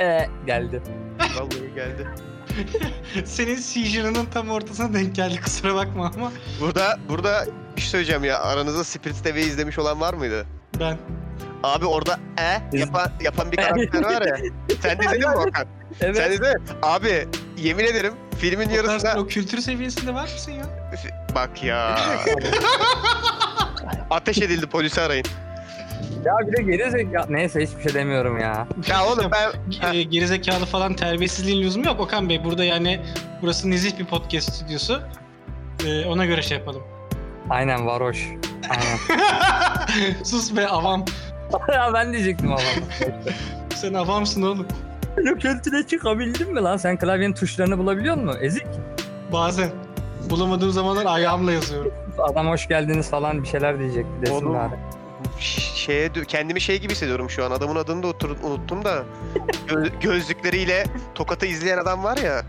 E, geldi. Vallahi geldi. Senin seizure'ının tam ortasına denk geldi kusura bakma ama Burada burada bir şey söyleyeceğim ya. Aranızda Spirit TV izlemiş olan var mıydı? ben Abi orada e yapan, yapan bir karakter var ya. Sen de izledin mi Okan? Sen Evet. izledin mi? Abi yemin ederim filmin o, tarz- yarısında... o kültür seviyesinde var mısın ya? Bak ya. Ateş edildi polisi arayın. Ya bir de geri. Neyse hiçbir şey demiyorum ya. Ya oğlum ben... e, gerizekalı falan terbiyesizliğin lüzumu yok Okan Bey. Burada yani burası nezih bir podcast stüdyosu. E, ona göre şey yapalım. Aynen varoş. Aynen. Sus be avam. ya ben diyecektim ama. Sen avamsın oğlum. Yok kültüre çıkabildin mi lan? Sen klavyenin tuşlarını bulabiliyor musun? Ezik. Bazen. Bulamadığım zamanlar ayağımla yazıyorum. Adam hoş geldiniz falan bir şeyler diyecekti desin Oğlum. bari. Şeye kendimi şey gibi hissediyorum şu an. Adamın adını da otur- unuttum da. Gö- gözlükleriyle Tokat'ı izleyen adam var ya.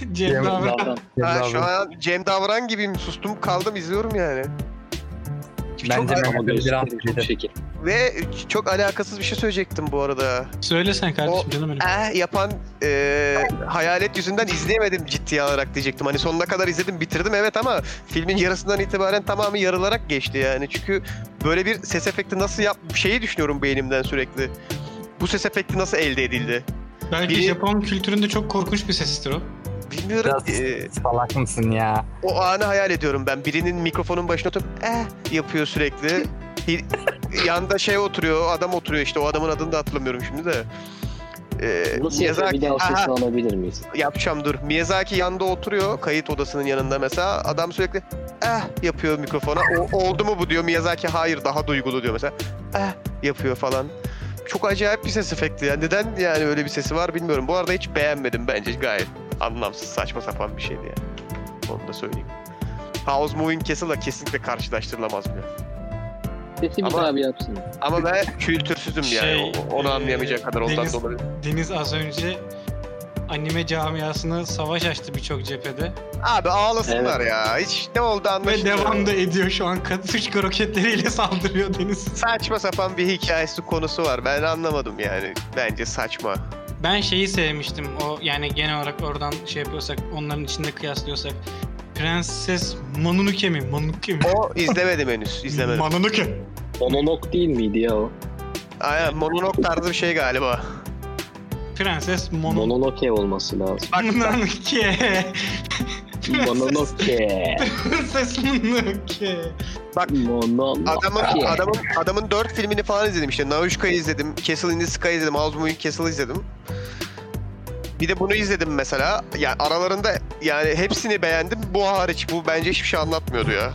Cem Cem Davran. Davran. Ha, şu an Cem Davran gibiyim. Sustum kaldım izliyorum yani. Bence çok, Mehmet Ama Ali gibidir. şekil. ve çok alakasız bir şey söyleyecektim bu arada. Söyle sen kardeşim O- canım benim. Eh yapan e, hayalet yüzünden izleyemedim ciddiye alarak diyecektim. Hani sonuna kadar izledim bitirdim evet ama filmin yarısından itibaren tamamı yarılarak geçti yani. Çünkü böyle bir ses efekti nasıl yap şeyi düşünüyorum beynimden sürekli. Bu ses efekti nasıl elde edildi? Belki biri- Japon kültüründe çok korkunç bir sestir o. Bilmiyorum. Biraz e, salak mısın ya? o anı hayal ediyorum ben. Birinin mikrofonun başına oturup eh yapıyor sürekli. Yanda şey oturuyor, adam oturuyor işte. O adamın adını da hatırlamıyorum şimdi de. Ee, Nasıl? Bir daha Aha, sesini alabilir miyiz? yapacağım dur. Miyazaki yanda oturuyor kayıt odasının yanında mesela. Adam sürekli eh yapıyor mikrofona. O, oldu mu bu diyor. Miyazaki hayır daha duygulu diyor mesela. Eh yapıyor falan. Çok acayip bir ses efekti. Yani neden yani öyle bir sesi var bilmiyorum. Bu arada hiç beğenmedim bence gayet anlamsız saçma sapan bir şeydi yani. Onu da söyleyeyim. House Moving Castle'la kesinlikle karşılaştırılamaz bile. Sesi bir Ama- bir yapsın. Ama ben kültürsüzüm yani. Şey, O- Onu e, anlayamayacak kadar ondan Deniz- dolayı. Deniz az önce anime camiasına savaş açtı birçok cephede. Abi ağlasınlar ya. Hiç ne oldu Ve anlaşılmıyor. devam da ediyor şu an. Katışka roketleriyle saldırıyor Deniz. Saçma sapan bir hikayesi konusu var. Ben anlamadım yani. Bence saçma. Ben şeyi sevmiştim. O yani genel olarak oradan şey yapıyorsak, onların içinde kıyaslıyorsak. Prenses Mononoke mi? Mononoke mi? O izlemedim henüz. izlemedim. Mononoke. Monolog değil miydi ya o? Aynen monolog tarzı bir şey galiba. Prenses Mononoke. Mononoke olması lazım. Bak, Mononoke. Mononoke. Prenses Mononoke. bak Mononoke. adamın adamın adamın dört filmini falan izledim işte. Naushka'yı izledim, Castle in the Sky izledim, House Moving Castle'ı izledim. Bir de bunu izledim mesela. Yani aralarında yani hepsini beğendim. Bu hariç bu bence hiçbir şey anlatmıyordu ya.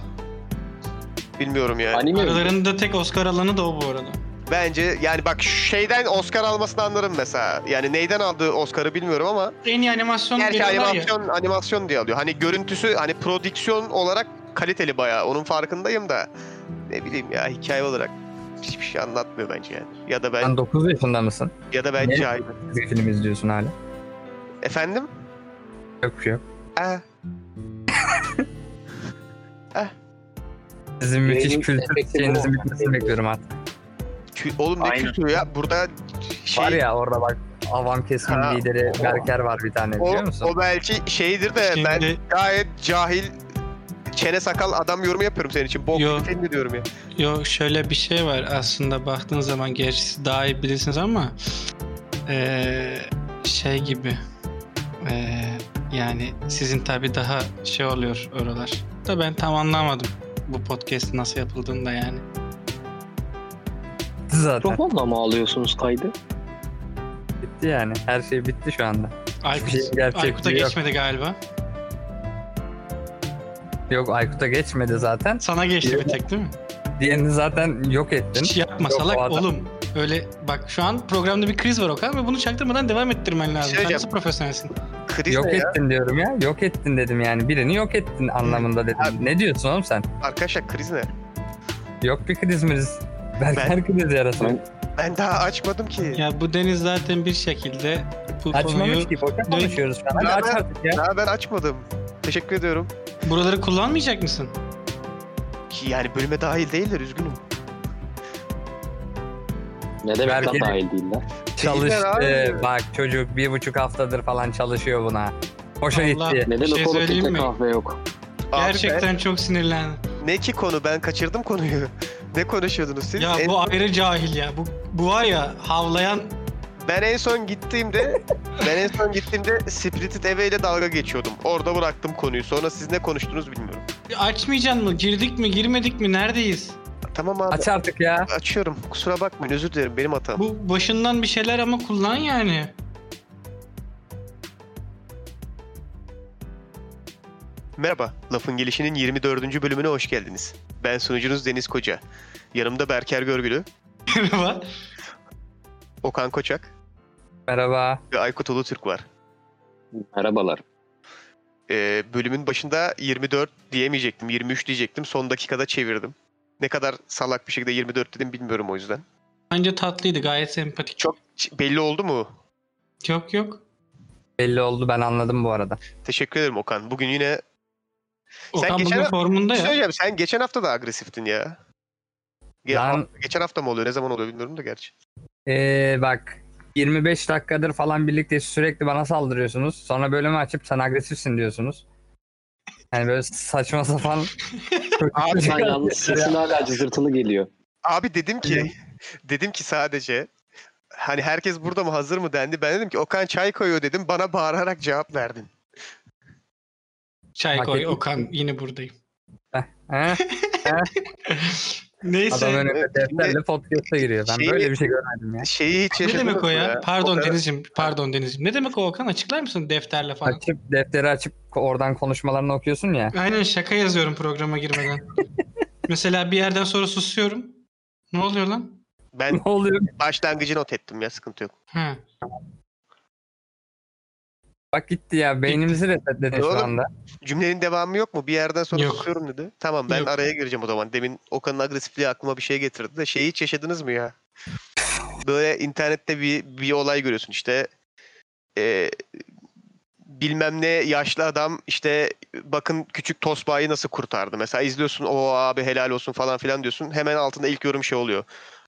Bilmiyorum yani. Anime? Aralarında tek Oscar alanı da o bu arada. Bence yani bak şeyden Oscar almasını anlarım mesela. Yani neyden aldığı Oscar'ı bilmiyorum ama En iyi animasyon gerçi veriyorlar ya. animasyon animasyon diye alıyor. Hani görüntüsü hani prodüksiyon olarak kaliteli bayağı. Onun farkındayım da ne bileyim ya hikaye olarak hiçbir şey anlatmıyor bence yani. Ya da ben Sen 9 yaşında mısın? ya da ben Ne? cahil. Bir film izliyorsun hala. Efendim? Yok bir şey yok. Eh, Sizin müthiş kültür şeyinizin bitmesini bekliyorum artık. Kü- oğlum ne Aynen. kültürü ya? Burada şey Var ya orada bak avam kesimin Ha, lideri o- Berker var bir tane o, biliyor musun? o belki şeydir de ben Şimdi- gayet cahil çene sakal adam yorumu yapıyorum senin için. Bok Yo. film diyorum ya. Yo şöyle bir şey var aslında baktığın zaman gerçi siz daha iyi bilirsiniz ama eee, şey gibi eee, yani sizin tabi daha şey oluyor oralar. Da ben tam anlamadım bu podcast nasıl yapıldığını da yani. Zaten. Mikrofonla mı alıyorsunuz kaydı? Bitti yani. Her şey bitti şu anda. Aykut, Aykut'a yok. geçmedi galiba. Yok Aykut'a geçmedi zaten. Sana geçti bir tek değil mi? Diğerini zaten yok ettin. Hiç yapma Yok, salak oğlum. Öyle bak şu an programda bir kriz var Okan ve bunu çaktırmadan devam ettirmen lazım. Sen Söyleyeceğim. nasıl profesyonelsin? Kriz Yok ya? ettin diyorum ya. Yok ettin dedim yani. Birini yok ettin anlamında dedim. Abi- Ne diyorsun oğlum sen? Arkadaşlar kriz ne? Yok bir kriz miriz. Berker kriz yarası. Ben- Ben daha açmadım ki. Ya bu Deniz zaten bir şekilde bu Açmamış konuyu ki. Boşa konuşuyoruz şu an. Ya aç ben- artık ya. Daha ben açmadım. Teşekkür ediyorum. buraları kullanmayacak mısın? Ki yani bölüme dahil değiller üzgünüm. Ne demek da dahil değiller? Çalıştı. abi. Bak çocuk bir buçuk haftadır falan çalışıyor buna. Hoşa Allah. gitti. Neden şey filtre mi? kahve yok? Abi Gerçekten çok sinirlendim. ben- ne ki konu ben kaçırdım konuyu. Ne konuşuyordunuz siz? Ya En- bu ayrı cahil ya. Bu, bu var ya havlayan Ben en son gittiğimde ben en son gittiğimde Spirited Away ile dalga geçiyordum. Orada bıraktım konuyu. Sonra siz ne konuştunuz bilmiyorum. açmayacaksın mı? Girdik mi girmedik mi? Neredeyiz? Tamam abi Aç artık ya. açıyorum. Kusura bakmayın özür dilerim benim hatam. Bu başından bir şeyler ama kullan yani. Merhaba. Lafın Gelişi'nin 24. bölümüne hoş geldiniz. Ben sunucunuz Deniz Koca. Yanımda Berker Görgülü, Merhaba. Okan Koçak Merhaba. ve Aykut Ulutürk var. Merhabalar. Ee, bölümün başında 24 diyemeyecektim. 23 diyecektim. Son dakikada çevirdim. Ne kadar salak bir şekilde 24 dedim bilmiyorum o yüzden. Bence tatlıydı gayet sempatik. Çok belli oldu mu? Yok yok. Belli oldu ben anladım bu arada. Teşekkür ederim Okan. Bugün yine... Okan geçen- bugün formunda şey ya. söyleyeceğim. Sen geçen hafta da agresiftin ya. Ge- Lan- Geçen hafta mı oluyor? Ne zaman oluyor bilmiyorum da gerçi. Ee, bak 25 dakikadır falan birlikte sürekli bana saldırıyorsunuz. Sonra bölümü açıp sen agresifsin diyorsunuz. Yani böyle saçma sapan. Abi Sen yalnız sesin hala cızırtılı geliyor. Abi dedim ki dedim ki sadece hani herkes burada mı hazır mı dendi. Ben dedim ki Okan çay koyuyor dedim. Bana bağırarak cevap verdin. Çay Hak koy ettim. Okan yine buradayım. He? Neyse. Adam önüme defterle podcast'a giriyor. Ben şeyi- böyle bir şey görmedim ya. Şeyi hiç ne demek o mı ya? Pardon O Deniz'ciğim. Pardon Deniz'ciğim. Ne demek o Okan? Açıklar mısın defterle falan? Açıp defteri açıp oradan konuşmalarını okuyorsun ya. Aynen şaka yazıyorum programa girmeden. Mesela bir yerden sonra susuyorum. Ne oluyor lan? Ben ne oluyor? başlangıcı not ettim ya sıkıntı yok. Ha. Bak gitti ya. Beynimizi resetledin Oğlum, şu anda. Cümlenin devamı yok mu? Bir yerden sonra Yok. susuyorum dedi. Tamam ben Yok. araya gireceğim o zaman. Demin Okan'ın agresifliği aklıma bir şey getirdi de şeyi hiç yaşadınız mı ya? Böyle internette bir, bir olay görüyorsun işte. Ee, bilmem ne yaşlı adam işte bakın küçük tosbağayı nasıl kurtardı. Mesela izliyorsun o abi helal olsun falan filan diyorsun. Hemen altında ilk yorum şey oluyor.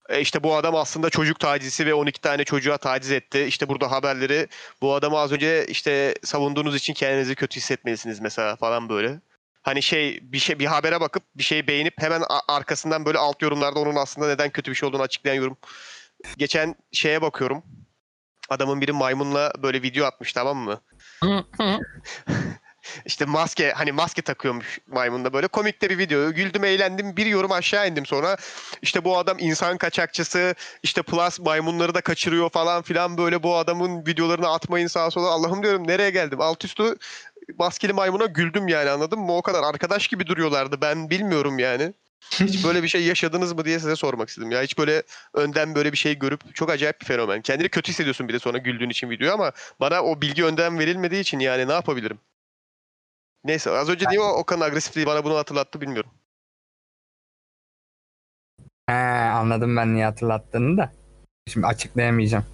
E işte bu adam aslında çocuk tacisi ve 12 tane çocuğa taciz etti. İşte burada haberleri bu adamı az önce işte savunduğunuz için kendinizi kötü hissetmelisiniz mesela falan böyle. Hani şey bir şey bir habere bakıp bir şeyi beğenip hemen arkasından böyle alt yorumlarda onun aslında neden kötü bir şey olduğunu açıklayan yorum. Geçen şeye bakıyorum. Adamın biri maymunla böyle video atmış tamam mı? İşte maske hani maske takıyormuş maymunda böyle komik de bir video. Güldüm eğlendim bir yorum aşağı indim sonra işte bu adam insan kaçakçısı işte plus maymunları da kaçırıyor falan filan böyle bu adamın videolarını atmayın sağa sola Allah'ım diyorum nereye geldim alt üstü maskeli maymuna güldüm yani anladın mı o kadar arkadaş gibi duruyorlardı ben bilmiyorum yani. Hiç böyle bir şey yaşadınız mı diye size sormak istedim ya. Hiç böyle önden böyle bir şey görüp çok acayip bir fenomen. Kendini kötü hissediyorsun bir de sonra güldüğün için video ama bana o bilgi önden verilmediği için yani ne yapabilirim? Neyse az önce niye o Okan'ın agresifliği bana bunu hatırlattı bilmiyorum. He, anladım ben niye hatırlattığını da. Şimdi açıklayamayacağım.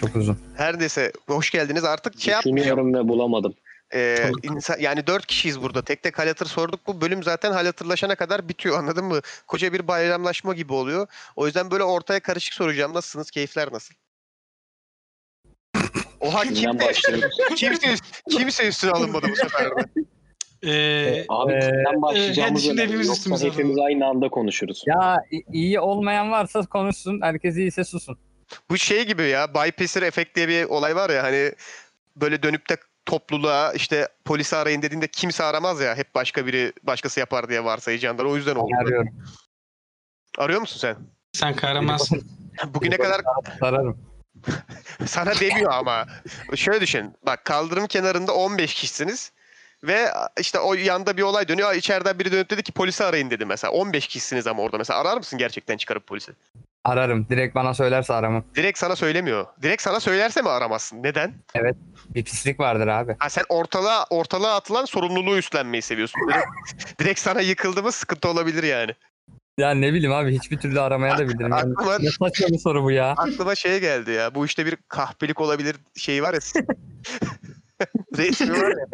Çok uzun. Her neyse hoş geldiniz artık şey yapmayacağım. Düşünüyorum ve bulamadım. Ee, insan, yani dört kişiyiz burada. Tek tek hal hatır sorduk. Bu bölüm zaten hal hatırlaşana kadar bitiyor anladın mı? Koca bir bayramlaşma gibi oluyor. O yüzden böyle ortaya karışık soracağım. Nasılsınız? Keyifler nasıl? Oha Kimden kimse, başlıyoruz? kimse, kimse üstüne alınmadı bu sefer de. Ee, Abi Ee, kimden başlayacağımız şimdi önemli. hepimiz Yoksa üstümüze hepimiz aynı anda konuşuruz. Ya i- iyi olmayan varsa konuşsun. Herkes iyiyse susun. Bu şey gibi ya. Bypasser efekt diye bir olay var ya hani böyle dönüp de topluluğa işte polisi arayın dediğinde kimse aramaz ya. Hep başka biri başkası yapar diye varsayacağınlar. O yüzden oldu. Arıyorum. Arıyor musun sen? sen kahramansın. Bugüne kadar Ararım. Sana demiyor ama. Şöyle düşün. Bak kaldırım kenarında 15 kişisiniz. Ve işte o yanda bir olay dönüyor. İçeriden biri dönüp dedi ki polisi arayın dedi mesela. 15 kişisiniz ama orada mesela. Arar mısın gerçekten çıkarıp polisi? Ararım. Direkt bana söylerse aramam. Direkt sana söylemiyor. Direkt sana söylerse mi aramazsın? Neden? Bir pislik vardır abi. Ha sen ortalığa, ortalığa atılan sorumluluğu üstlenmeyi seviyorsun. Direkt, direkt sana yıkıldı mı sıkıntı olabilir yani. Ya ne bileyim abi hiçbir türlü aramaya da bilirim. Yani Aklıma, ne saçma bir soru bu ya. aklıma şey geldi ya. Bu işte bir kahpelik olabilir şeyi var ya. Resmi var ya.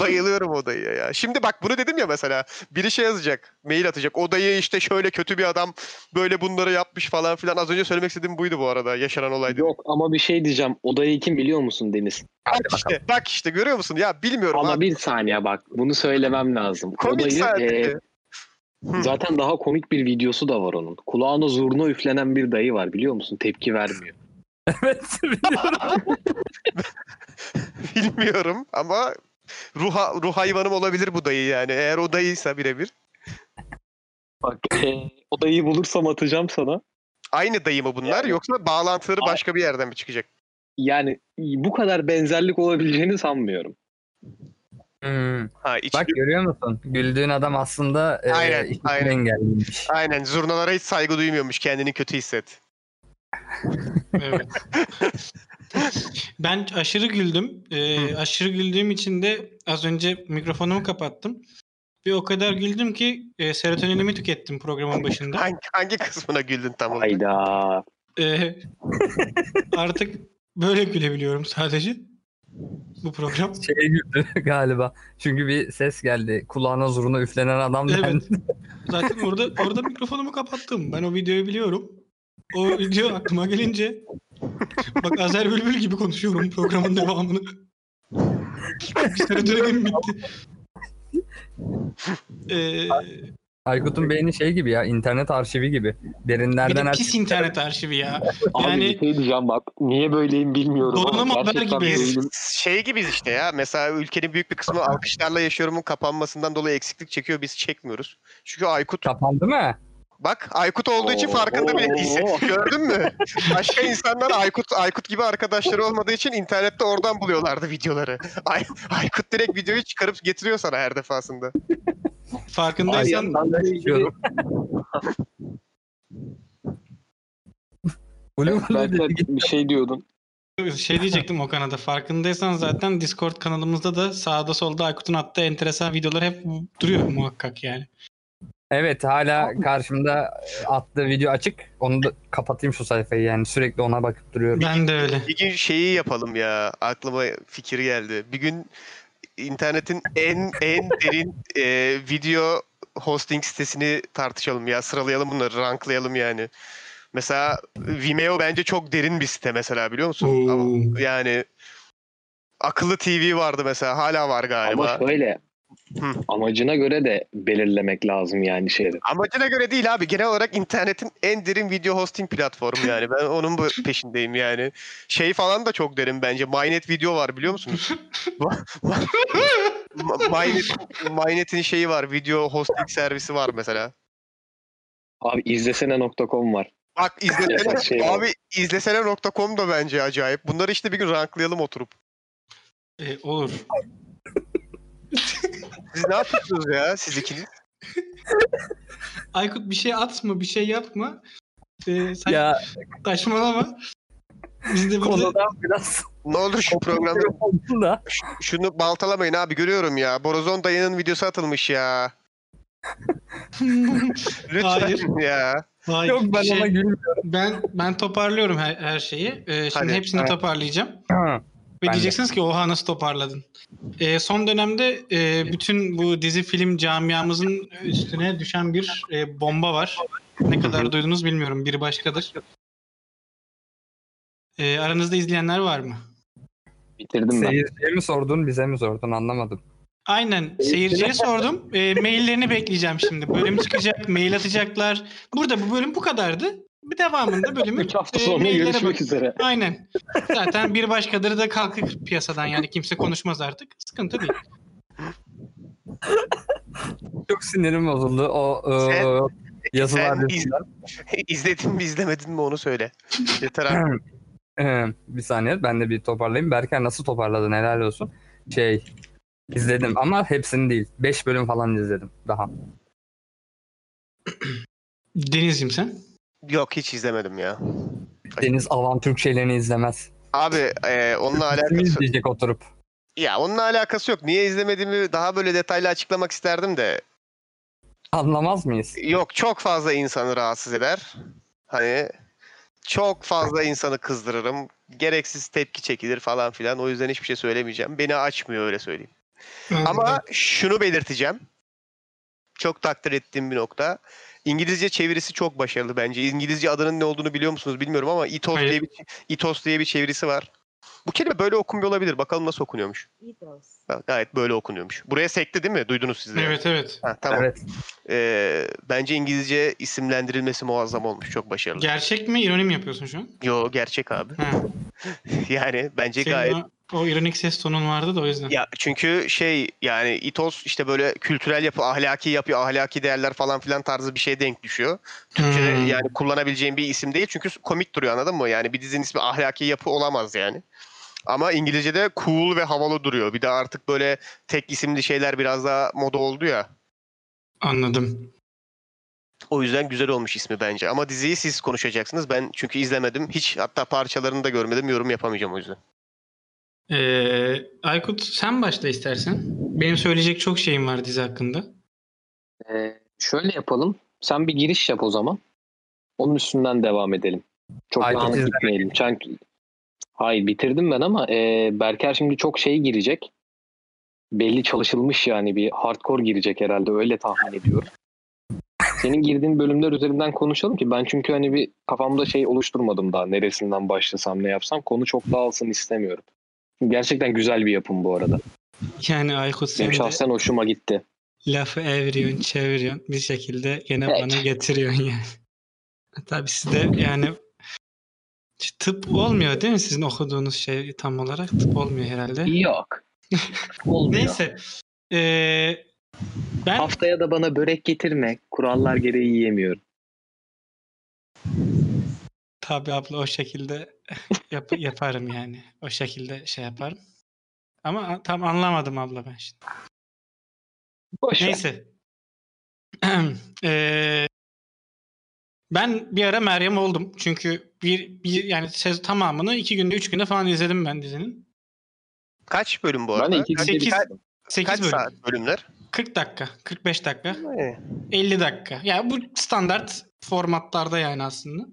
Bayılıyorum o dayıya ya. Şimdi bak bunu dedim ya mesela. Biri şey yazacak. Mail atacak. O dayı işte şöyle kötü bir adam. Böyle bunları yapmış falan filan. Az önce söylemek istediğim buydu bu arada. Yaşanan olay. Yok ama bir şey diyeceğim. Odayı kim biliyor musun Deniz? Bak işte, bak işte görüyor musun? Ya bilmiyorum Ama abi. bir saniye bak. Bunu söylemem lazım. Komik Odayı sadece. e, Hı. zaten daha komik bir videosu da var onun. Kulağına zurna üflenen bir dayı var biliyor musun? Tepki vermiyor. evet biliyorum. Bilmiyorum ama ruh, ruh hayvanım olabilir bu dayı yani. Eğer o dayıysa birebir. Bak e, o dayıyı bulursam atacağım sana. Aynı dayı mı bunlar Yani- yoksa bağlantıları başka bir yerden mi çıkacak? Yani bu kadar benzerlik olabileceğini sanmıyorum. Hmm. Ha, iç- Bak görüyor musun? Güldüğün adam aslında e, Aynen, işitme aynen. engelliymiş. Aynen zurnalara hiç saygı duymuyormuş. Kendini kötü hisset. Evet. ben aşırı güldüm. Ee, aşırı güldüğüm için de az önce mikrofonumu kapattım. Ve o kadar güldüm ki e, serotoninimi tükettim programın başında. Hangi, hangi kısmına güldün tam olarak? Hayda. Ee, artık böyle gülebiliyorum sadece. Bu program. Şeye güldü galiba. Çünkü bir ses geldi. Kulağına zurna üflenen adam Evet. dendi. Zaten orada orada mikrofonumu kapattım. Ben o videoyu biliyorum. O video aklıma gelince bak Azer Bülbül gibi konuşuyorum programın devamını. Serotoninim bitti. Ee, Aykut'un beyni şey gibi ya internet arşivi gibi. bir Derinlerden de aç. pis internet arşivi ya. Abi Yani- şey diyeceğim bak. Niye böyleyim bilmiyorum Donanım ama haber gerçekten gibiyiz. beynim- Şey gibiyiz işte ya. Mesela ülkenin büyük bir kısmı alkışlarla yaşıyorumun kapanmasından dolayı eksiklik çekiyor. Biz çekmiyoruz. Çünkü Aykut Kapandı mı? bak Aykut olduğu için Oo. farkında bile değilsin. Gördün mü? Başka insanlar Aykut Aykut gibi arkadaşları olmadığı için internette oradan buluyorlardı videoları. Ay, Aykut direkt videoyu çıkarıp getiriyor sana her defasında. Farkındaysan dedi. bir şey diyordun. şey diyecektim o kanada. Farkındaysan zaten Discord kanalımızda da sağda solda Aykut'un attığı enteresan videolar hep duruyor muhakkak yani. Evet hala karşımda attığı video açık. Onu da kapatayım şu sayfayı yani sürekli ona bakıp duruyorum. Ben de öyle. Bir gün şeyi yapalım ya. Aklıma fikir geldi. Bir gün internetin en en derin e, video hosting sitesini tartışalım ya. Sıralayalım bunları, ranklayalım yani. Mesela Vimeo bence çok derin bir site mesela biliyor musun? Oo. Ama yani akıllı TV vardı mesela. Hala var galiba. Ama şöyle Hı. amacına göre de belirlemek lazım yani şeyleri. Amacına göre değil abi. Genel olarak internetin en derin video hosting platformu yani. Ben onun bu peşindeyim yani. Şey falan da çok derin bence. Mynet video var biliyor musunuz? Mynet, Mynet'in şeyi var. Video hosting servisi var mesela. Abi izlesene.com var. Bak izlesene. Şey var. abi izlesene.com da bence acayip. Bunları işte bir gün ranklayalım oturup. Ee, olur. Siz ne yapıyorsunuz ya siz ikiniz? Aykut bir şey atma, bir şey yapma. Ee, sen Ya saçmalama. Biz de burada konudan biraz Ne olur şu programda da. şunu baltalamayın abi görüyorum ya. Borazon dayının videosu atılmış ya. Lütfen Hayır. ya. Hayır, Yok ben şey, ona gülmüyorum. ben ben toparlıyorum her, her şeyi. Ee, şimdi Hadi, hepsini evet. toparlayacağım. Ha, Ve Ben de. diyeceksiniz ki oha nasıl toparladın? Ee, son dönemde e, bütün bu dizi film camiamızın üstüne düşen bir e, bomba var. Ne kadar duydunuz bilmiyorum. Biri başkadır. Ee, aranızda izleyenler var mı? Bitirdim ben. Seyirciye mi sordun bize mi sordun anlamadım. Aynen. Seyirciye sordum. E, maillerini bekleyeceğim şimdi. Bölüm çıkacak, mail atacaklar. Burada bu bölüm bu kadardı. Bir devamında bölümün 3 hafta e, sonra maillere görüşmek bak- üzere. Aynen. Zaten bir başkaları da kalkır piyasadan yani kimse konuşmaz artık. Sıkıntı değil. Çok sinirim bozuldu o Sen- o yazılar Sen iz-. İzledin mi izlemedin mi onu söyle. Yeter abi. Ee, bir saniye ben de bir toparlayayım. Berker nasıl toparladın helal olsun. Şey izledim ama hepsini değil. 5 bölüm falan izledim daha. Deniz'cim sen? Yok hiç izlemedim ya. Deniz Avan Türk şeylerini izlemez. Abi e, onunla alakası izleyecek oturup? ya onunla alakası yok. Niye izlemediğimi daha böyle detaylı açıklamak isterdim de Anlamaz mıyız? yok çok fazla insanı rahatsız eder. Hani çok fazla insanı kızdırırım. Gereksiz tepki çekilir falan filan. O yüzden hiçbir şey söylemeyeceğim. Beni açmıyor öyle söyleyeyim. Ama şunu belirteceğim. Çok takdir ettiğim bir nokta. İngilizce çevirisi çok başarılı bence. İngilizce adının ne olduğunu biliyor musunuz bilmiyorum ama Itos Hayır. diye bir Itos diye bir çevirisi var. Bu kelime böyle okunmuyor olabilir. Bakalım nasıl okunuyormuş. Ha, Gayet böyle okunuyormuş. Buraya sekti değil mi? Duydunuz siz de. Evet evet. Ha, tamam. Evet. Ee, bence İngilizce isimlendirilmesi muazzam olmuş. Çok başarılı. Gerçek mi ironi mi yapıyorsun şu an? Yo gerçek abi. Ha. yani bence Senin gayet o, o ironik ses tonun vardı da o yüzden. Ya çünkü şey yani itos işte böyle kültürel yapı, ahlaki yapı, ahlaki değerler falan filan tarzı bir şeye denk düşüyor. Türkçe'de Hmm. yani kullanabileceğim bir isim değil çünkü komik duruyor anladın mı? Yani bir dizinin ismi ahlaki yapı olamaz yani. Ama İngilizce'de cool ve havalı duruyor. Bir de artık böyle tek isimli şeyler biraz daha moda oldu ya. Anladım. O yüzden güzel olmuş ismi bence. Ama diziyi siz konuşacaksınız. Ben çünkü izlemedim. Hiç hatta parçalarını da görmedim. Yorum yapamayacağım o yüzden. Ee, Aykut sen başla istersen. Benim söyleyecek çok şeyim var dizi hakkında. Ee, şöyle yapalım. Sen bir giriş yap o zaman. Onun üstünden devam edelim. Çok Aykut dağınık gitmeyelim. Çünkü Hayır bitirdim ben ama e, Berker şimdi çok şey girecek. Belli çalışılmış yani bir hardcore girecek herhalde öyle tahmin ediyorum. Senin girdiğin bölümler üzerinden konuşalım ki ben çünkü hani bir kafamda şey oluşturmadım daha neresinden başlasam ne yapsam konu çok dağılsın istemiyorum. Gerçekten güzel bir yapım bu arada. Yani Aykut sen Benim şahsen hoşuma gitti. lafı eviriyorsun, çeviriyorsun. Bir şekilde gene Evet. bana getiriyorsun yani. Tabii sizde yani tıp olmuyor değil mi sizin okuduğunuz şey tam olarak? Tıp olmuyor herhalde. Yok. Olmuyor. Neyse. Ee, ben Haftaya da bana börek getirme. Kurallar gereği yiyemiyorum. Tabii abla o şekilde yap- yaparım yani. O şekilde şey yaparım. Ama tam anlamadım abla ben şimdi. Boş. Neyse. Eee, ben bir ara Meryem oldum. Çünkü bir, bir yani sez tamamını iki günde üç günde falan izledim ben dizinin. Kaç bölüm bu Ben arada? de iki Kaç, günde Sekiz- bitirdim. 8 kaç bölüm. saat bölümler? 40 dakika, 45 dakika, Ee, 50 dakika. Yani bu standart formatlarda yani aslında.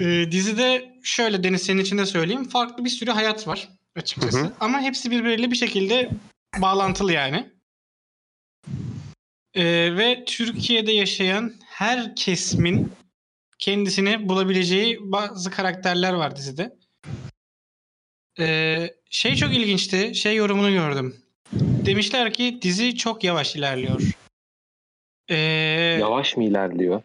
Ee, dizide şöyle Deniz senin için de söyleyeyim. Farklı bir sürü hayat var açıkçası. Hı hı. Ama hepsi birbiriyle bir şekilde bağlantılı yani. Ee, ve Türkiye'de yaşayan her kesimin kendisini bulabileceği bazı karakterler var dizide. Ee, şey çok ilginçti. Şey yorumunu gördüm. Demişler ki dizi çok yavaş ilerliyor. Ee, Yavaş mı ilerliyor?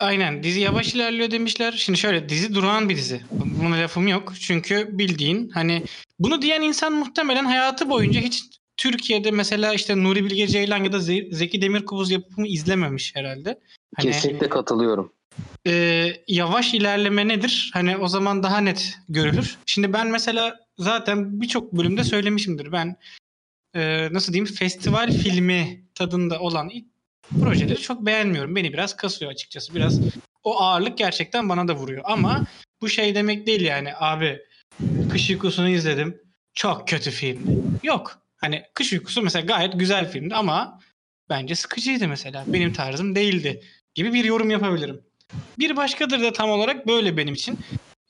Aynen dizi yavaş ilerliyor demişler. Şimdi şöyle dizi durağan bir dizi. Buna lafım yok. Çünkü bildiğin hani bunu diyen insan muhtemelen hayatı boyunca hiç Türkiye'de mesela işte Nuri Bilge Ceylan ya da Ze- Zeki Demirkubuz yapımı izlememiş herhalde. Hani Kesinlikle katılıyorum. e, yavaş ilerleme nedir? Hani o zaman daha net görülür. Şimdi ben mesela zaten birçok bölümde söylemişimdir. Ben e, nasıl diyeyim festival filmi tadında olan projeleri çok beğenmiyorum. Beni biraz kasıyor açıkçası. Biraz o ağırlık gerçekten bana da vuruyor. Ama bu şey demek değil yani abi Kış Uykusu'nu izledim. Çok kötü filmdi. Yok. Hani Kış Uykusu mesela gayet güzel filmdi ama bence sıkıcıydı mesela. Benim tarzım değildi gibi bir yorum yapabilirim. Bir başkadır da tam olarak böyle benim için.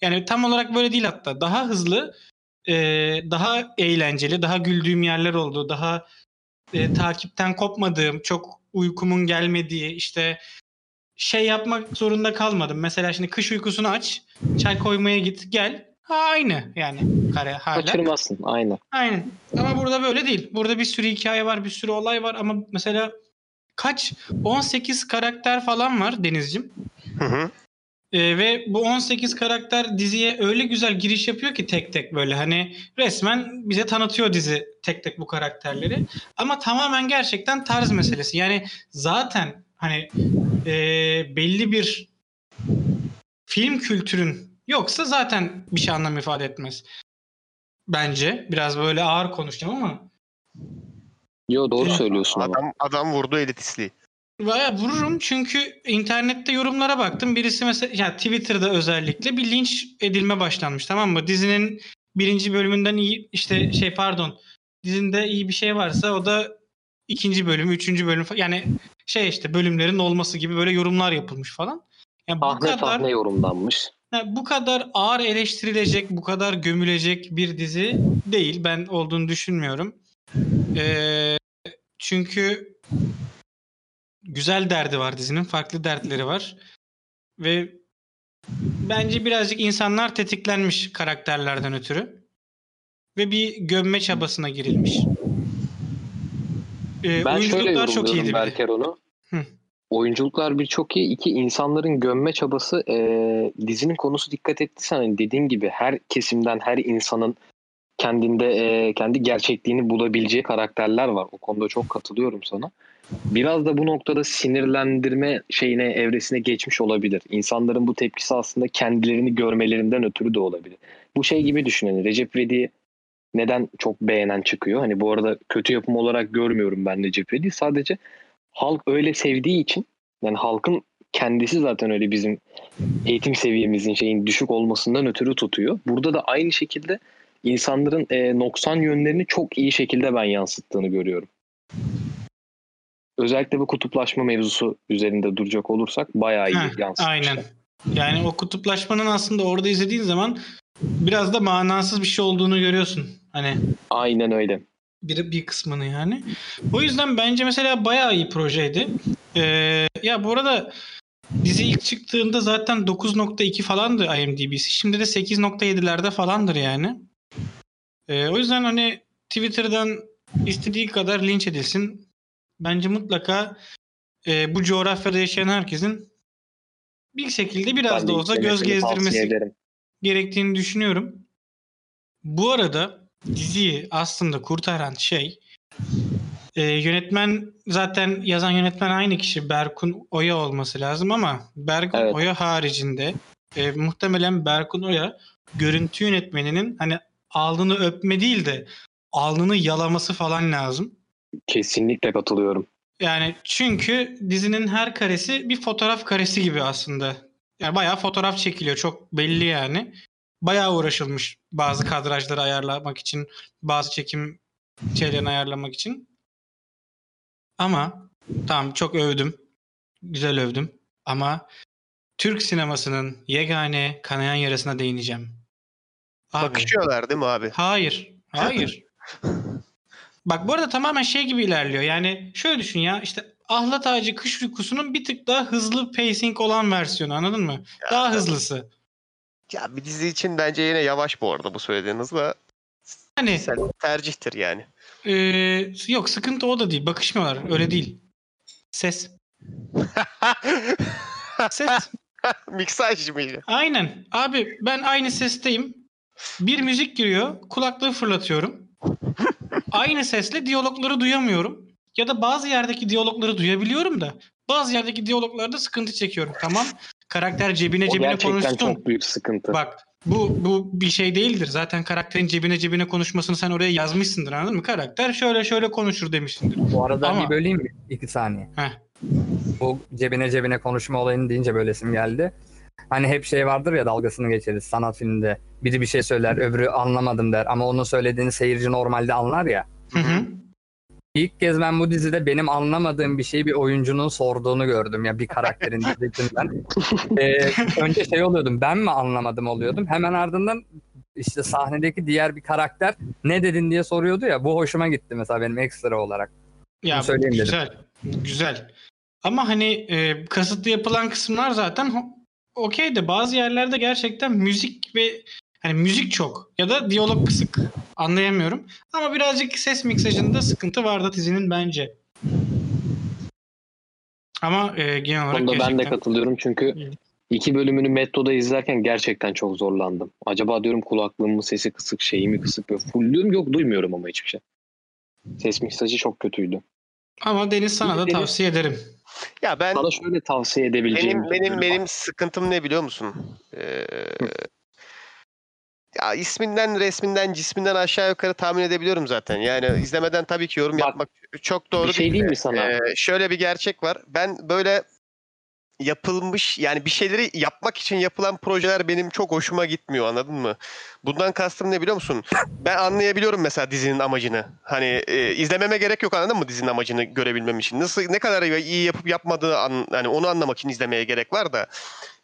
Yani tam olarak böyle değil hatta. Daha hızlı, e, daha eğlenceli, daha güldüğüm yerler oldu. Daha e, takipten kopmadığım, çok uykumun gelmediği, işte şey yapmak zorunda kalmadım. Mesela şimdi kış uykusunu aç, çay koymaya git, gel. Ha, aynı yani kare hala. Kaçırmazsın. Aynen. Aynen. Ama burada böyle değil. Burada bir sürü hikaye var, bir sürü olay var ama mesela kaç 18 karakter falan var Denizcim. Hı hı. Ee, ve bu 18 karakter diziye öyle güzel giriş yapıyor ki tek tek böyle hani resmen bize tanıtıyor dizi tek tek bu karakterleri. Ama tamamen gerçekten tarz meselesi. Yani zaten hani e, belli bir film kültürün yoksa zaten bir şey anlam ifade etmez. Bence biraz böyle ağır konuşacağım ama Yo doğru söylüyorsun ama. Adam adam vurdu elitistliği. Baya vururum çünkü internette yorumlara baktım. Birisi mesela ya Twitter'da özellikle bir linç edilme başlanmış tamam mı? Dizinin birinci bölümünden iyi işte şey pardon dizinde iyi bir şey varsa o da ikinci bölüm, üçüncü bölüm yani şey işte bölümlerin olması gibi böyle yorumlar yapılmış falan. Yani bu Sahne kadar sahne yorumlanmış. yani bu kadar ağır eleştirilecek, bu kadar gömülecek bir dizi değil. Ben olduğunu düşünmüyorum. Ee, çünkü güzel derdi var dizinin, farklı dertleri var ve bence birazcık insanlar tetiklenmiş karakterlerden ötürü ve bir gömme çabasına girilmiş. Ee, Ben şöyle oyunculuklar çok iyiydi. Berker onu. Hı. Oyunculuklar bir çok iyi. İki insanların gömme çabası e, dizinin konusu dikkat ettiysen hani dediğim gibi her kesimden her insanın kendinde e, kendi gerçekliğini bulabileceği karakterler var. O konuda çok katılıyorum sana. Biraz da bu noktada sinirlendirme şeyine evresine geçmiş olabilir. İnsanların bu tepkisi aslında kendilerini görmelerinden ötürü de olabilir. Bu şey gibi düşünün. Recep İvedik'i neden çok beğenen çıkıyor? Hani bu arada kötü yapım olarak görmüyorum ben Recep İvedik'i. Sadece halk öyle sevdiği için yani halkın kendisi zaten öyle bizim eğitim seviyemizin şeyin düşük olmasından ötürü tutuyor. Burada da aynı şekilde insanların e, noksan yönlerini çok iyi şekilde ben yansıttığını görüyorum. Özellikle bu kutuplaşma mevzusu üzerinde duracak olursak bayağı iyi yansıtmışlar. Aynen. Yani o kutuplaşmanın aslında orada izlediğin zaman biraz da manasız bir şey olduğunu görüyorsun. Hani Aynen öyle. bir, bir kısmını yani. O yüzden bence mesela bayağı iyi projeydi. Ee, ya bu arada dizi ilk çıktığında zaten 9.2 falandı IMDb'si. Şimdi de 8.7'lerde falandır yani. Ee, o yüzden hani Twitter'dan istediği kadar linç edilsin. Bence mutlaka e, bu coğrafyada yaşayan herkesin bir şekilde biraz Ben da olsa göz gezdirmesi gerektiğini düşünüyorum. Bu arada diziyi aslında kurtaran şey e, yönetmen zaten yazan yönetmen aynı kişi Berkun Oya olması lazım ama Berkun Evet. Oya haricinde e, muhtemelen Berkun Oya görüntü yönetmeninin hani alnını öpme değil de alnını yalaması falan lazım. Kesinlikle katılıyorum. Yani çünkü dizinin her karesi bir fotoğraf karesi gibi aslında. Yani bayağı fotoğraf çekiliyor. Çok belli yani. Bayağı uğraşılmış bazı kadrajları ayarlamak için, bazı çekim şeylerini ayarlamak için. Ama tamam çok övdüm. Güzel övdüm. Ama Türk sinemasının yegane kanayan yarasına değineceğim. Abi, Bakışıyorlar değil mi abi? Hayır. Hayır. Bak bu arada tamamen şey gibi ilerliyor. Yani şöyle düşün ya işte Ahlat Ağacı Kış Uykusu'nun bir tık daha hızlı pacing olan versiyonu anladın mı? Daha hızlısı. Ya bir dizi için bence yine yavaş bu arada bu söylediğiniz da Hani sen tercihtir yani. e, yok sıkıntı o da değil. Bakışmıyorlar. Öyle değil. Ses. Ses. Miksaj mıydı? Aynen. Abi ben aynı sesteyim. Bir müzik giriyor. Kulaklığı fırlatıyorum. Aynı sesle diyalogları duyamıyorum. Ya da bazı yerdeki diyalogları duyabiliyorum da bazı yerdeki diyaloglarda sıkıntı çekiyorum. Tamam. Karakter cebine O cebine konuşsun. çok büyük sıkıntı. Bak bu bu bir şey değildir. Zaten karakterin cebine cebine konuşmasını sen oraya yazmışsındır anladın mı? Karakter şöyle şöyle konuşur demişsindir. Bu arada Ama- bir böleyim mi? İki saniye. Heh. Bu cebine cebine konuşma olayını deyince böylesim geldi. Hani hep şey vardır ya dalgasını geçeriz sanat filminde. Biri bir şey söyler öbürü anlamadım der ama onun söylediğini seyirci normalde anlar ya. Hı hı. İlk kez ben bu dizide benim anlamadığım bir şeyi bir oyuncunun sorduğunu gördüm ya bir karakterin dizisinden. Ee, önce şey oluyordum ben mi anlamadım oluyordum. Hemen ardından işte sahnedeki diğer bir karakter ne dedin diye soruyordu ya bu hoşuma gitti mesela benim ekstra olarak. Ya Bunu söyleyeyim dedim. güzel. Güzel. Ama hani e, kasıtlı yapılan kısımlar zaten okey de bazı yerlerde gerçekten müzik ve hani müzik çok ya da diyalog kısık. Anlayamıyorum. Ama birazcık ses miksajında sıkıntı vardı dizinin bence. Ama e, genel olarak Bunda ben de gerçekten katılıyorum çünkü iki bölümünü metroda izlerken gerçekten çok zorlandım. Acaba diyorum kulaklığımın sesi kısık, şeyi mi kısık böyle full diyorum yok duymuyorum ama hiçbir şey. Ses miksajı çok kötüydü. ama Deniz sana da Deniz- tavsiye ederim. Ya ben Sana şöyle tavsiye edebileceğim. benim benim benim var. sıkıntım ne biliyor musun? Ee, ya isminden, resminden, cisminden aşağı yukarı tahmin edebiliyorum zaten. Yani izlemeden tabii ki yorum Bak, yapmak çok doğru bir şey değil diyeyim de, mi sana? ee, şöyle bir gerçek var. Ben böyle yapılmış yani bir şeyleri yapmak için yapılan projeler benim çok hoşuma gitmiyor anladın mı? Bundan kastım ne biliyor musun? Ben anlayabiliyorum mesela dizinin amacını. Hani e, izlememe gerek yok anladın mı dizinin amacını görebilmem için. Nasıl ne kadar iyi yapıp yapmadığı an, hani onu anlamak için izlemeye gerek var da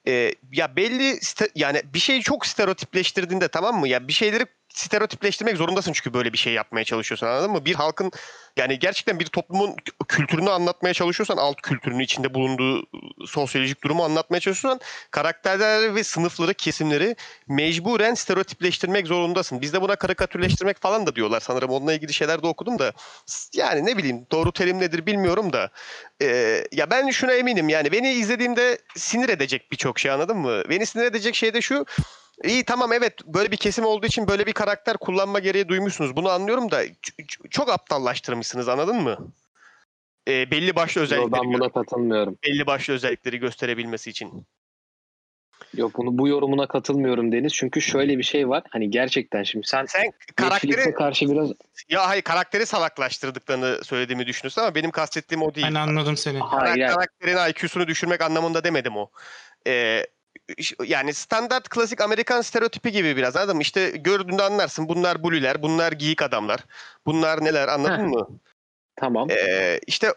e, ya belli yani bir şeyi çok stereotipleştirdiğinde tamam mı? Ya bir şeyleri stereotipleştirmek zorundasın çünkü böyle bir şey yapmaya çalışıyorsun anladın mı? Bir halkın yani gerçekten bir toplumun kültürünü anlatmaya çalışıyorsan alt kültürünü içinde bulunduğu sosyolojik durumu anlatmaya çalışıyorsan karakterleri ve sınıfları, kesimleri mecburen stereotipleştirmek zorundasın. Bizde buna karikatürleştirmek falan da diyorlar sanırım. Onunla ilgili şeyler de okudum da. Yani ne bileyim doğru terim nedir bilmiyorum da. Ee, ya ben şuna eminim yani beni izlediğimde sinir edecek birçok şey anladın mı? Beni sinir edecek şey de şu. İyi tamam evet böyle bir kesim olduğu için böyle bir karakter kullanma gereği duymuşsunuz. Bunu anlıyorum da çok aptallaştırmışsınız anladın mı? Ee, belli başlı Yo, özellikleri ben buna katılmıyorum. belli başlı özellikleri gösterebilmesi için. Yok bunu bu yorumuna katılmıyorum Deniz. Çünkü şöyle bir şey var. Hani gerçekten şimdi sen Sen Netflix'e karakteri karşı biraz ya hayır karakteri salaklaştırdıklarını söylediğimi düşünüyorsun ama benim kastettiğim o değil. Ben anladım seni. hayır yani Karakterin IQ'sunu düşürmek anlamında demedim o. Ee, yani standart klasik Amerikan stereotipi gibi biraz anladın mı? İşte gördüğünde anlarsın bunlar buliler, bunlar geyik adamlar, bunlar neler anladın Heh. mı? tamam. Ee, işte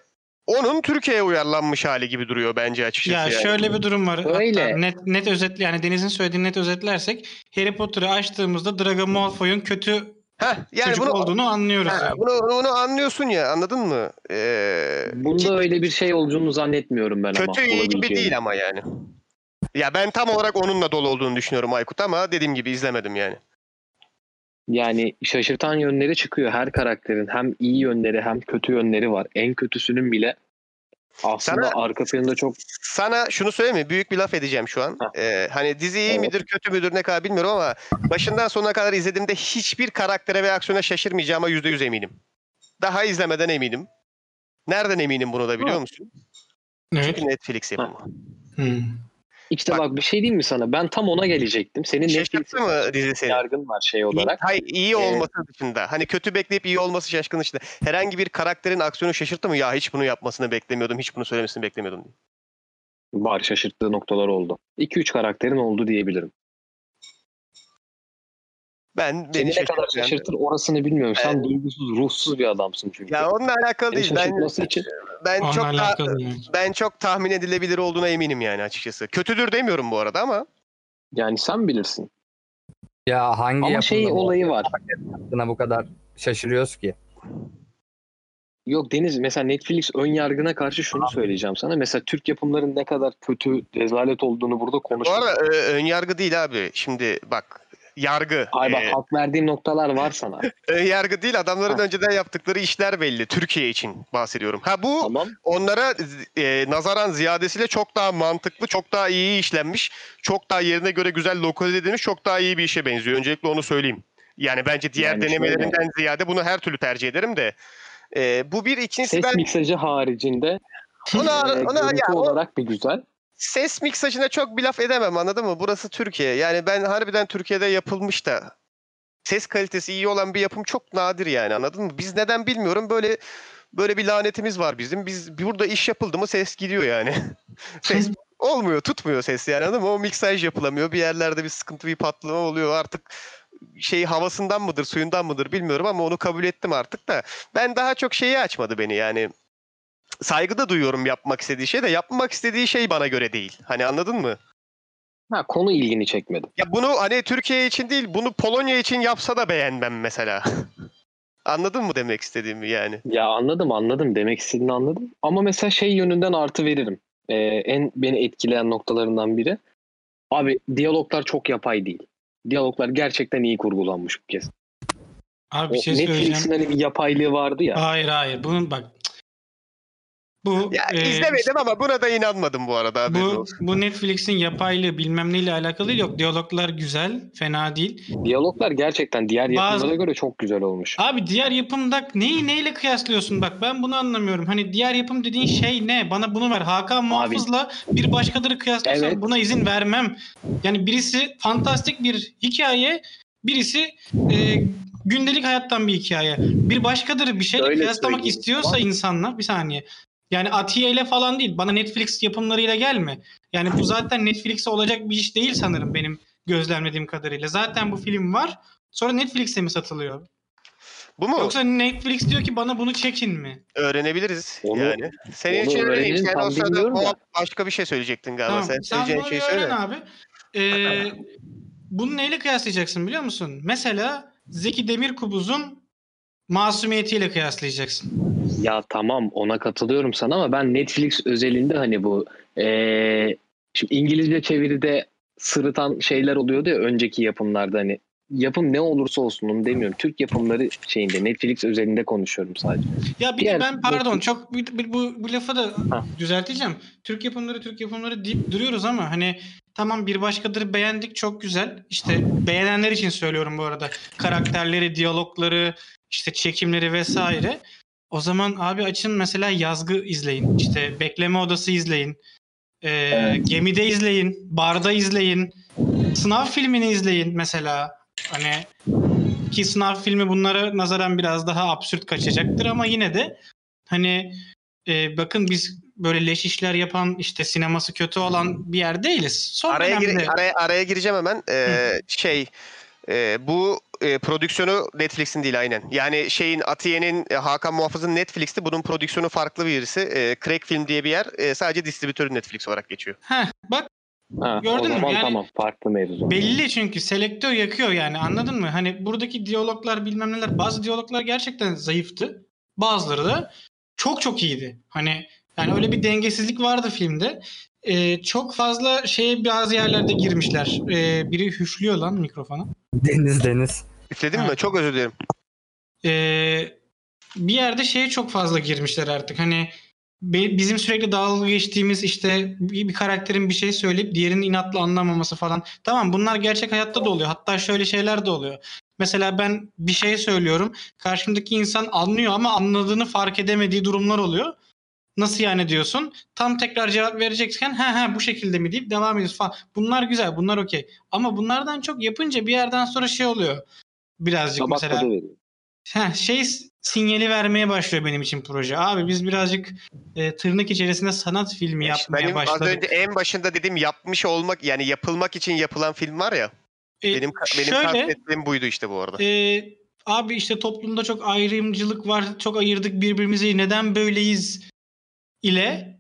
onun Türkiye'ye uyarlanmış hali gibi duruyor bence açıkçası. Ya yani. şöyle bir durum var. Öyle. Hatta net net özetle yani Deniz'in söylediğini net özetlersek Harry Potter'ı açtığımızda Draco Malfoy'un kötü Heh, yani çocuk bunu, olduğunu anlıyoruz. Ha, yani. bunu, bunu anlıyorsun ya anladın mı? Ee, Bunda öyle bir şey olduğunu zannetmiyorum ben ama. kötü iyi gibi değil ama yani. Ya ben tam olarak onunla dolu olduğunu düşünüyorum Aykut ama dediğim gibi izlemedim yani. Yani şaşırtan yönleri çıkıyor. Her karakterin hem iyi yönleri hem kötü yönleri var. En kötüsünün bile aslında Sana- arka planında çok Sana şunu söyleyeyim mi? Büyük bir laf edeceğim şu an. Heh. Ee, hani dizi iyi Evet. midir kötü müdür ne kadar bilmiyorum ama başından sonuna kadar izlediğimde hiçbir karaktere ve aksiyona şaşırmayacağıma yüzde yüz eminim. Daha izlemeden eminim. Nereden eminim bunu da biliyor Ha. musun? Evet. Çünkü Netflix yapımı. Hmm. İşte Bak- bak, bir şey diyeyim mi sana? Ben tam ona gelecektim. Senin Şaşırttı Netflix'e mı dizi seni? yargın var şey İyi, olarak. hayır, iyi Ee, olması dışında. Hani kötü bekleyip iyi olması şaşkın dışında. Herhangi bir karakterin aksiyonu şaşırttı mı? Ya hiç bunu yapmasını beklemiyordum. Hiç bunu söylemesini beklemiyordum. diye. Var şaşırttığı noktalar oldu. 2-3 karakterin oldu diyebilirim. Ben Seni beni ne kadar şaşırtmayan- şaşırtır orasını bilmiyorum. Sen Evet. duygusuz, ruhsuz bir adamsın çünkü. Ya onunla alakalı değil. Ben şaşırtması için ben Onunla çok daha alakalı değil. ben çok tahmin edilebilir olduğuna eminim yani açıkçası. Kötüdür demiyorum bu arada ama yani sen bilirsin. Ya hangi Ama şey yapımda olayı var. yaptığına bu kadar şaşırıyoruz ki. Yok Deniz mesela Netflix ön yargına karşı şunu söyleyeceğim sana. Mesela Türk yapımların ne kadar kötü, rezalet olduğunu burada bu konuşuyoruz. arada e, ön yargı değil abi. Şimdi bak yargı. Hayır bak E, hak verdiğim noktalar var sana. yargı değil adamların Ha. önceden yaptıkları işler belli. Türkiye için bahsediyorum. Ha bu tamam. onlara e, nazaran ziyadesiyle çok daha mantıklı, çok daha iyi işlenmiş, çok daha yerine göre güzel lokalize edilmiş, çok daha iyi bir işe benziyor. Öncelikle onu söyleyeyim. Yani bence diğer Yani şöyle- denemelerinden ziyade bunu her türlü tercih ederim de. E, bu bir ikincisi Ses ben miksajı haricinde ona, e, ona görüntü ya, o olarak bir güzel. Ses miksajına çok bir laf edemem anladın mı? Burası Türkiye. Yani ben harbiden Türkiye'de yapılmış da ses kalitesi iyi olan bir yapım çok nadir yani anladın mı? Biz neden bilmiyorum böyle böyle bir lanetimiz var bizim. Biz burada iş yapıldı mı ses gidiyor yani. ses olmuyor, tutmuyor ses yani anladın mı? O miksaj yapılamıyor. Bir yerlerde bir sıkıntı, bir patlama oluyor. Artık şey havasından mıdır, suyundan mıdır bilmiyorum ama onu kabul ettim artık da. Ben daha çok şeyi açmadı beni yani. Saygı da duyuyorum yapmak istediği şey de yapmak istediği şey bana göre değil. Hani anladın mı? Ha konu ilgini çekmedi. Ya bunu hani Türkiye için değil, bunu Polonya için yapsa da beğenmem mesela. Anladın mı demek istediğimi yani? Ya anladım anladım demek istediğini anladım. Ama mesela şey yönünden artı veririm. Ee, en beni etkileyen noktalarından biri. Abi diyaloglar çok yapay değil. Diyaloglar gerçekten iyi kurgulanmış bu kez. Abi O bir şey söyleyeceğim. Netflix'in hani bir yapaylığı vardı ya. Hayır hayır. Bunun bak. Bu Ya e, izlemedim ama buna da inanmadım bu arada. bu, bu Netflix'in yapaylığı bilmem neyle alakalı. Yok diyaloglar güzel, fena değil. Diyaloglar gerçekten diğer Bazı- yapımlara göre çok güzel olmuş. Abi diğer yapımda neyi neyle kıyaslıyorsun? Bak ben bunu anlamıyorum. Hani diğer yapım dediğin şey ne? Bana bunu ver. Hakan Muhafız'la bir başkaları kıyaslıyorsan Evet. buna izin vermem. Yani birisi fantastik bir hikaye, birisi e, gündelik hayattan bir hikaye. Bir başkaları bir şeyle Şöyle kıyaslamak söyleyeyim. istiyorsa insanla bir saniye. Yani Atiye ile falan değil. Bana Netflix yapımlarıyla gelme. Yani bu zaten Netflix'e olacak bir iş değil sanırım benim gözlemlediğim kadarıyla. Zaten bu film var. Sonra Netflix'e mi satılıyor? Bu mu? Yoksa Netflix diyor ki bana bunu çekin mi? Öğrenebiliriz Onu- yani. Senin onu için öğreneyim. öğrenelim, Sen tam o sırada bilmiyorum başka bir şey söyleyecektin galiba. Tamam. Sen Sen söyleyeceğin bunu şeyi öğren söyle. abi. Ee, bunu neyle kıyaslayacaksın biliyor musun? Mesela Zeki Demirkubuz'un masumiyetiyle kıyaslayacaksın. Ya tamam ona katılıyorum sana ama ben Netflix özelinde hani bu eee şimdi İngilizce çeviride sırıtan şeyler oluyordu ya önceki yapımlarda hani yapım ne olursa olsun onu demiyorum. Türk yapımları şeyinde Netflix özelinde konuşuyorum sadece. Ya bir Diğer- de ben pardon çok bir- bir- bu, bu lafı da Ha. düzelteceğim. Türk yapımları Türk yapımları deyip duruyoruz ama hani tamam bir başkadır beğendik çok güzel. İşte beğenenler için söylüyorum bu arada. Karakterleri, diyalogları, işte çekimleri vesaire. O zaman abi açın mesela yazgı izleyin. İşte bekleme odası izleyin. Ee, Evet. Gemide izleyin. Barda izleyin. Sınav filmini izleyin mesela. Hani ki sınav filmi bunlara nazaran biraz daha absürt kaçacaktır ama yine de hani e, bakın biz böyle leş işler yapan işte sineması kötü olan bir yer değiliz. Son Araya, gir- araya, araya gireceğim hemen. Ee, şey e, bu e, prodüksiyonu Netflix'in değil aynen. Yani şeyin Atiye'nin e, Hakan Muhafız'ın Netflix'ti. Bunun prodüksiyonu farklı birisi. E, Crack Film diye bir yer. E, sadece distribütörü Netflix olarak geçiyor. Heh, bak Ha, Gördün o mü? zaman Yani- tamam farklı mevzu. belli çünkü selektör yakıyor yani anladın mı? Hani buradaki diyaloglar bilmem neler bazı diyaloglar gerçekten zayıftı. Bazıları da çok çok iyiydi. Hani yani öyle bir dengesizlik vardı filmde. Ee, çok fazla şeye bazı yerlerde girmişler. Ee, biri hüşlüyor lan mikrofona. Deniz Deniz. Üfledin Ha. mi? Çok özür dilerim. Ee, bir yerde şeye çok fazla girmişler artık. Hani bizim sürekli dalga geçtiğimiz işte bir, bir karakterin bir şey söyleyip diğerinin inatla anlamaması falan. Tamam bunlar gerçek hayatta da oluyor. Hatta şöyle şeyler de oluyor. Mesela ben bir şey söylüyorum. Karşımdaki insan anlıyor ama anladığını fark edemediği durumlar oluyor. Nasıl yani diyorsun? Tam tekrar cevap verecekken he he bu şekilde mi deyip devam ediyoruz falan. Bunlar güzel, bunlar okey. Ama bunlardan çok yapınca bir yerden sonra şey oluyor. Birazcık Tabak mesela. Heh, şey sinyali vermeye başlıyor benim için proje. Abi biz birazcık e, tırnak içerisinde sanat filmi İşte yapmaya benim az başladık. önce en başında dediğim yapmış olmak yani yapılmak için yapılan film var ya. E, Benim benim şöyle kastettiğim buydu işte bu arada. e, abi işte toplumda çok ayrımcılık var. Çok ayırdık birbirimizi. Neden böyleyiz ile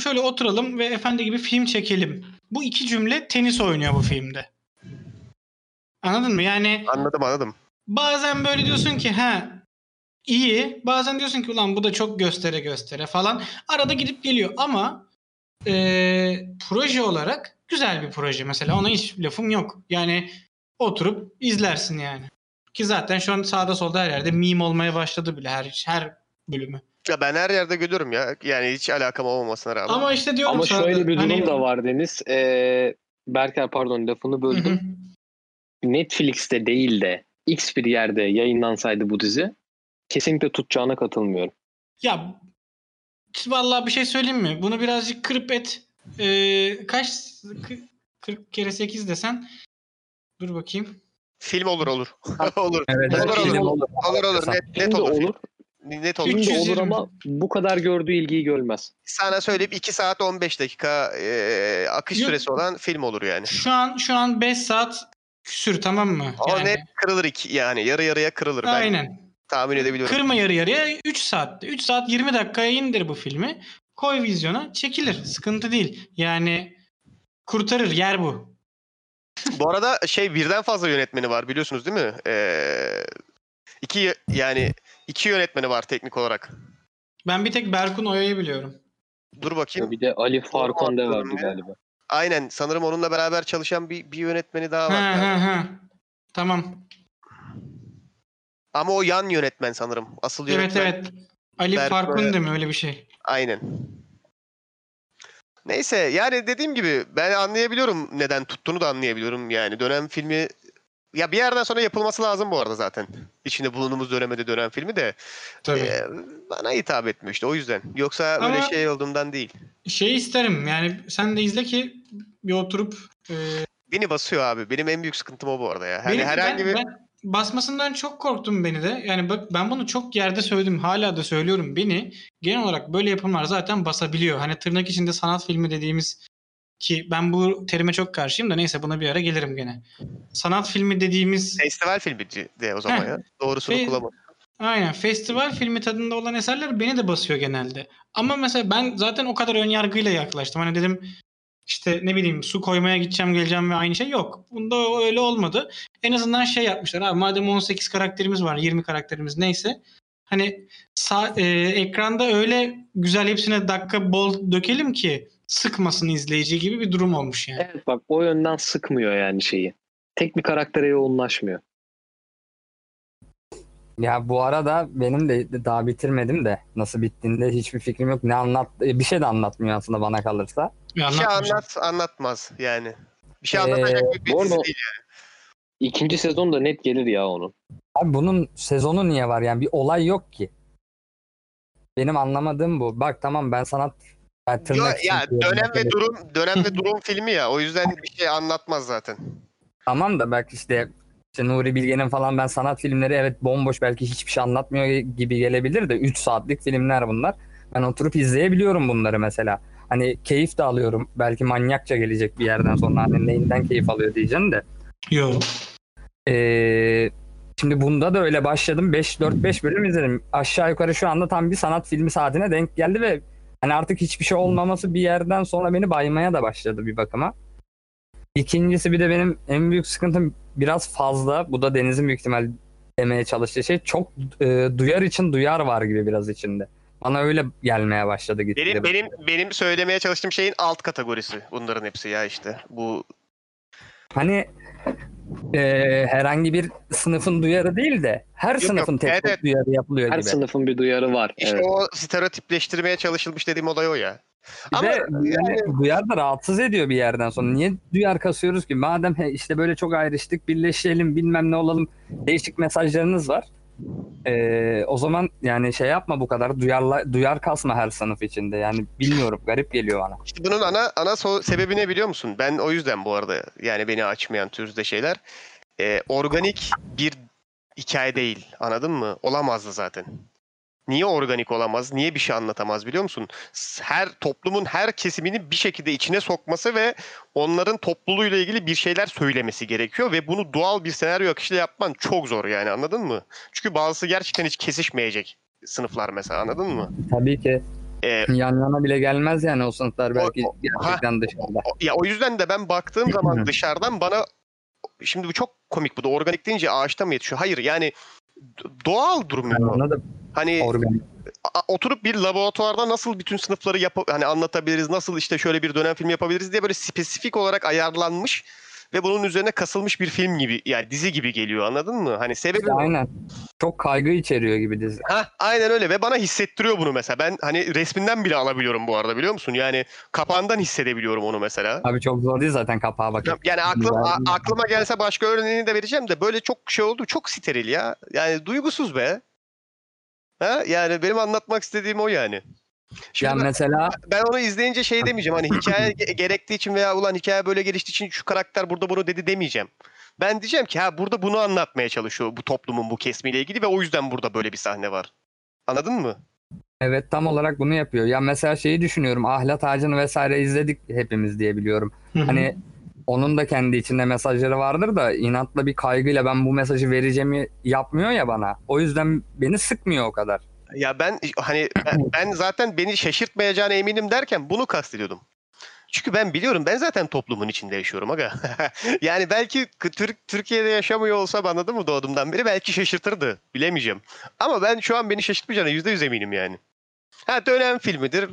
şöyle oturalım ve efendi gibi film çekelim. Bu iki cümle tenis oynuyor bu filmde. Anladın mı? Yani Anladım anladım. bazen böyle diyorsun ki ha iyi. Bazen diyorsun ki ulan bu da çok göstere göstere falan. Arada gidip geliyor ama e, proje olarak güzel bir proje mesela. Ona hiç lafım yok. Yani oturup izlersin yani. Ki zaten şu an sağda solda her yerde meme olmaya başladı bile her her bölümü. Ya ben her yerde görüyorum ya. Yani hiç alakam olmamasına rağmen. Ama işte diyorum Ama sana şöyle da, bir durum hani- da var Deniz. Ee, Berker pardon lafını böldüm. hı. Netflix'te değil de X bir yerde yayınlansaydı bu dizi kesinlikle tutacağına katılmıyorum. Ya vallahi bir şey söyleyeyim mi? Bunu birazcık kırıp et. Ee, kaç kı- 40 kere 8 desen dur bakayım. Film olur olur. olur. Evet, Olur, olur. film olur. Olur olur. Net, net olur. olur. Net olur. Film de 320. olur ama bu kadar gördüğü ilgiyi görmez. Sana söyleyip 2 saat 15 dakika e, akış Yok. süresi olan film olur yani. Şu an şu an 5 saat küsür tamam mı? O net kırılır iki, yani yarı yarıya kırılır. Ben Aynen. tahmin edebiliyorum. Kırma yarı yarıya 3 saatte. 3 saat 20 dakikaya indir bu filmi. Koy vizyona çekilir. Sıkıntı değil. Yani kurtarır yer bu. Bu arada şey birden fazla yönetmeni var biliyorsunuz değil mi? Ee, iki yani iki yönetmeni var teknik olarak. Ben bir tek Berkun Oya'yı biliyorum. Dur bakayım. Bir de Ali Farkon da vardı galiba. Aynen sanırım onunla beraber çalışan bir, bir yönetmeni daha var. Ha galiba. ha ha. Tamam. Ama o yan yönetmen sanırım. Asıl Evet yönetmen. evet. Ali Berkun Farkun değil mi öyle bir şey? Aynen. Neyse yani dediğim gibi ben anlayabiliyorum neden tuttuğunu da anlayabiliyorum yani dönem filmi ya bir yerden sonra yapılması lazım bu arada zaten. İçinde bulunduğumuz dönemde dönem filmi de Tabii. e, bana hitap etmiyor işte o yüzden. Yoksa Ama- öyle şey olduğundan değil. Şey isterim yani sen de izle ki bir oturup e, Beni basıyor abi. Benim en büyük sıkıntım o bu arada ya. Hani Benim- herhangi ben, bir ben basmasından çok korktum beni de. Yani bak ben bunu çok yerde söyledim. Hala da söylüyorum. Beni genel olarak böyle yapımlar zaten basabiliyor. Hani tırnak içinde sanat filmi dediğimiz ki ben bu terime çok karşıyım da neyse buna bir ara gelirim gene. Sanat filmi dediğimiz festival filmi de o zaman Heh. ya. Doğrusunu Fe- kullanma. Aynen. Festival filmi tadında olan eserler beni de basıyor genelde. Ama mesela ben zaten o kadar ön yargıyla yaklaştım. Hani dedim işte ne bileyim su koymaya gideceğim geleceğim ve aynı şey yok. Bunda öyle olmadı. En azından şey yapmışlar abi madem 18 karakterimiz var 20 karakterimiz neyse. Hani sağ, e, ekranda öyle güzel hepsine dakika bol dökelim ki sıkmasın izleyici gibi bir durum olmuş yani. Evet bak o yönden sıkmıyor yani şeyi. Tek bir karaktere yoğunlaşmıyor. Ya bu arada benim de daha bitirmedim de nasıl bittiğinde hiçbir fikrim yok. Ne anlat e, bir şey de anlatmıyor aslında bana kalırsa. Bir Bir şey anlat, anlatmaz yani. Bir şey Ee, anlatacak bir, dizi değil. İkinci sezon da net gelir ya onun. Abi bunun sezonu niye var yani bir olay yok ki. Benim anlamadığım bu. Bak tamam ben sanat ya için dönem ve durum dönem ve durum filmi ya. O yüzden bir şey anlatmaz zaten. Tamam da belki işte, işte Nuri Bilge'nin falan ben sanat filmleri evet bomboş belki hiçbir şey anlatmıyor gibi gelebilir de 3 saatlik filmler bunlar. Ben oturup izleyebiliyorum bunları mesela. Hani keyif de alıyorum. Belki manyakça gelecek bir yerden sonra hani neyinden keyif alıyor diyeceksin de. Yok. Ee, şimdi bunda da öyle başladım. 5 4 5 bölüm izledim. Aşağı yukarı şu anda tam bir sanat filmi saatine denk geldi ve hani artık hiçbir şey olmaması bir yerden sonra beni baymaya da başladı bir bakıma. İkincisi bir de benim en büyük sıkıntım biraz fazla. Bu da Deniz'in büyük ihtimal demeye çalıştığı şey. Çok e, duyar için duyar var gibi biraz içinde. Bana öyle gelmeye başladı gitti. Benim benim benim söylemeye çalıştığım şeyin alt kategorisi bunların hepsi ya işte. Bu Hani e, herhangi bir sınıfın duyarı değil de her yok. sınıfın tek Evet, tek duyarı yapılıyor Her gibi. sınıfın bir duyarı var. işte evet. o stereotipleştirmeye çalışılmış dediğim olay o ya. Bir Ama de yani duyar da rahatsız ediyor bir yerden sonra. Niye duyar kasıyoruz ki? Madem he, işte böyle çok ayrıştık, birleşelim, bilmem ne olalım. Değişik mesajlarınız var. Ee, o zaman yani şey yapma bu kadar. Duyarla, duyar kasma her sınıf içinde. Yani bilmiyorum. Garip geliyor bana. işte bunun ana ana so- sebebi ne biliyor musun? Ben o yüzden bu arada yani beni açmayan türde şeyler e, organik bir hikaye değil. Anladın mı? Olamazdı zaten. Niye organik olamaz? Niye bir şey anlatamaz biliyor musun? Her toplumun her kesimini bir şekilde içine sokması ve onların topluluğuyla ilgili bir şeyler söylemesi gerekiyor ve bunu doğal bir senaryo akışıyla yapman çok zor yani anladın mı? Çünkü bazısı gerçekten hiç kesişmeyecek sınıflar mesela anladın mı? Tabii ki Ee, yan yana bile gelmez yani o sınıflar belki o- gerçekten dışarıda. O- Ya o yüzden de ben baktığım zaman dışarıdan bana şimdi bu çok komik bu da organik deyince ağaçta mı yetişiyor? Hayır yani doğal. Ben anladım. Hani Organik. a- oturup bir laboratuvarda nasıl bütün sınıfları yap hani anlatabiliriz, nasıl işte şöyle bir dönem film yapabiliriz diye böyle spesifik olarak ayarlanmış ve bunun üzerine kasılmış bir film gibi yani dizi gibi geliyor anladın mı? Hani sebebi Aynen. Çok kaygı içeriyor gibi dizi. Ha, aynen öyle ve bana hissettiriyor bunu mesela. Ben hani resminden bile alabiliyorum bu arada biliyor musun? Yani kapağından hissedebiliyorum onu mesela. Abi çok zor değil zaten kapağa bakıp. Yani aklım, aklıma gelse başka örneğini de vereceğim de böyle çok şey oldu. Çok steril ya. Yani duygusuz be. Ha? Yani benim anlatmak istediğim o yani. Şimdi Ya ben, mesela ben onu izleyince şey demeyeceğim. Hani hikaye ge- gerektiği için veya ulan hikaye böyle geliştiği için şu karakter burada bunu dedi demeyeceğim. Ben diyeceğim ki ha burada bunu anlatmaya çalışıyor bu toplumun bu kesimiyle ilgili ve o yüzden burada böyle bir sahne var. Anladın mı? Evet tam olarak bunu yapıyor. Ya mesela şeyi düşünüyorum. Ahlat Ağacı'nı vesaire izledik hepimiz diye biliyorum. Hani onun da kendi içinde mesajları vardır da inatla bir kaygıyla ben bu mesajı vereceğimi yapmıyor ya bana. O yüzden beni sıkmıyor o kadar. Ya ben hani ben, zaten beni şaşırtmayacağına eminim derken bunu kastediyordum. Çünkü ben biliyorum ben zaten toplumun içinde yaşıyorum aga. yani belki Türk Türkiye'de yaşamıyor olsam anladın mı doğduğumdan beri belki şaşırtırdı. Bilemeyeceğim. Ama ben şu an beni şaşırtmayacağına yüzde yüz eminim yani. Ha dönem filmidir.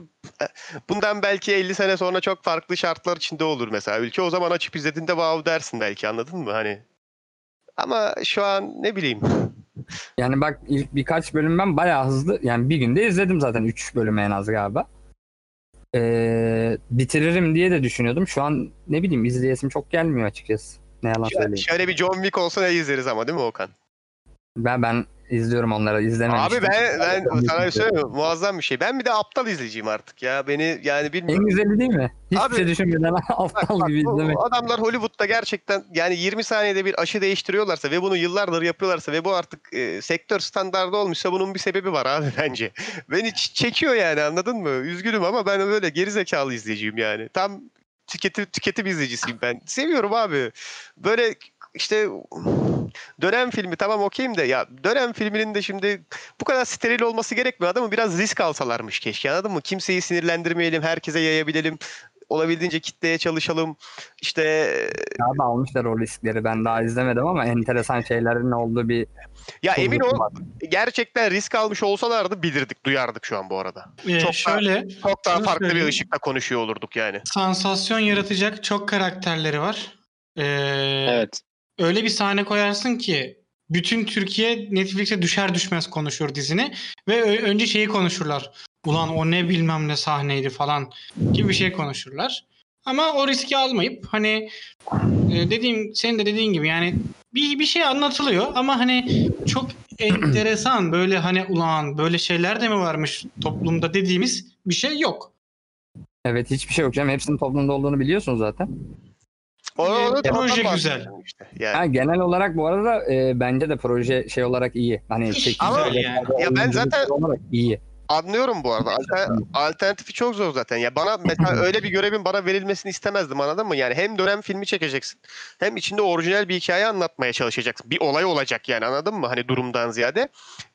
Bundan belki 50 sene sonra çok farklı şartlar içinde olur mesela ülke. O zaman açıp izlediğinde wow dersin belki anladın mı? Hani ama şu an ne bileyim. Yani bak ilk birkaç bölüm ben bayağı hızlı yani bir günde izledim zaten 3 bölümü en az galiba. Ee, bitiririm diye de düşünüyordum. Şu an ne bileyim izleyesim çok gelmiyor açıkçası. Ne yalan söyleyeyim. Şöyle bir John Wick olsa ne izleriz ama değil mi Okan? Ben ben izliyorum onları izlememiştim. Abi ben ben sana bir şey söyleyeyim? Muazzam bir şey. Ben bir de aptal izleyiciyim artık ya. Beni yani En bilmiyorum. güzeli değil mi? Hiçbir Abi- şey düşünmeden aptal Bak, gibi izlemek. adamlar Hollywood'da gerçekten yani 20 saniyede bir aşı değiştiriyorlarsa ve bunu yıllardır yapıyorlarsa ve bu artık e, sektör standardı olmuşsa bunun bir sebebi var abi bence. Beni çekiyor yani anladın mı? Üzgünüm ama ben böyle gerizekalı izleyiciyim yani. Tam tüketim, tüketim izleyicisiyim ben. Seviyorum abi. Böyle işte dönem filmi tamam okeyim de ya dönem filminin de şimdi bu kadar steril olması gerekmiyor adamı biraz risk alsalarmış keşke anladın mı? Kimseyi sinirlendirmeyelim, herkese yayabilelim. Olabildiğince kitleye çalışalım. İşte Abi almışlar o riskleri. Ben daha izlemedim ama enteresan şeylerin olduğu bir ya emin ol var. gerçekten risk almış olsalardı bilirdik, duyardık şu an bu arada. Ee, Çok daha- şöyle Çok daha farklı bir söyleyeyim. ışıkla konuşuyor olurduk yani. sansasyon yaratacak çok karakterleri var. Ee, Evet. Öyle bir sahne koyarsın ki bütün Türkiye Netflix'e düşer düşmez konuşur dizini ve önce şeyi konuşurlar. Ulan o ne bilmem ne sahneydi falan gibi bir şey konuşurlar. Ama o riski almayıp hani e, dediğim senin de dediğin gibi yani bir bir şey anlatılıyor ama hani çok enteresan böyle hani ulan böyle şeyler de mi varmış toplumda dediğimiz bir şey yok. Evet hiçbir şey yok canım. Hepsinin toplumda olduğunu biliyorsun zaten. O, Ee, onu- proje güzel. Işte. Yani. Ha, genel olarak bu arada e, bence de proje şey olarak iyi. Hani çekim Ama- vesaire, yani. Ya ben zaten- olarak iyi. Anlıyorum bu arada. Alter- alternatifi çok zor zaten. Ya bana mesela öyle bir görevin bana verilmesini istemezdim anladın mı? Yani hem dönem filmi çekeceksin hem içinde orijinal bir hikaye anlatmaya çalışacaksın. Bir olay olacak yani anladın mı? Hani durumdan ziyade.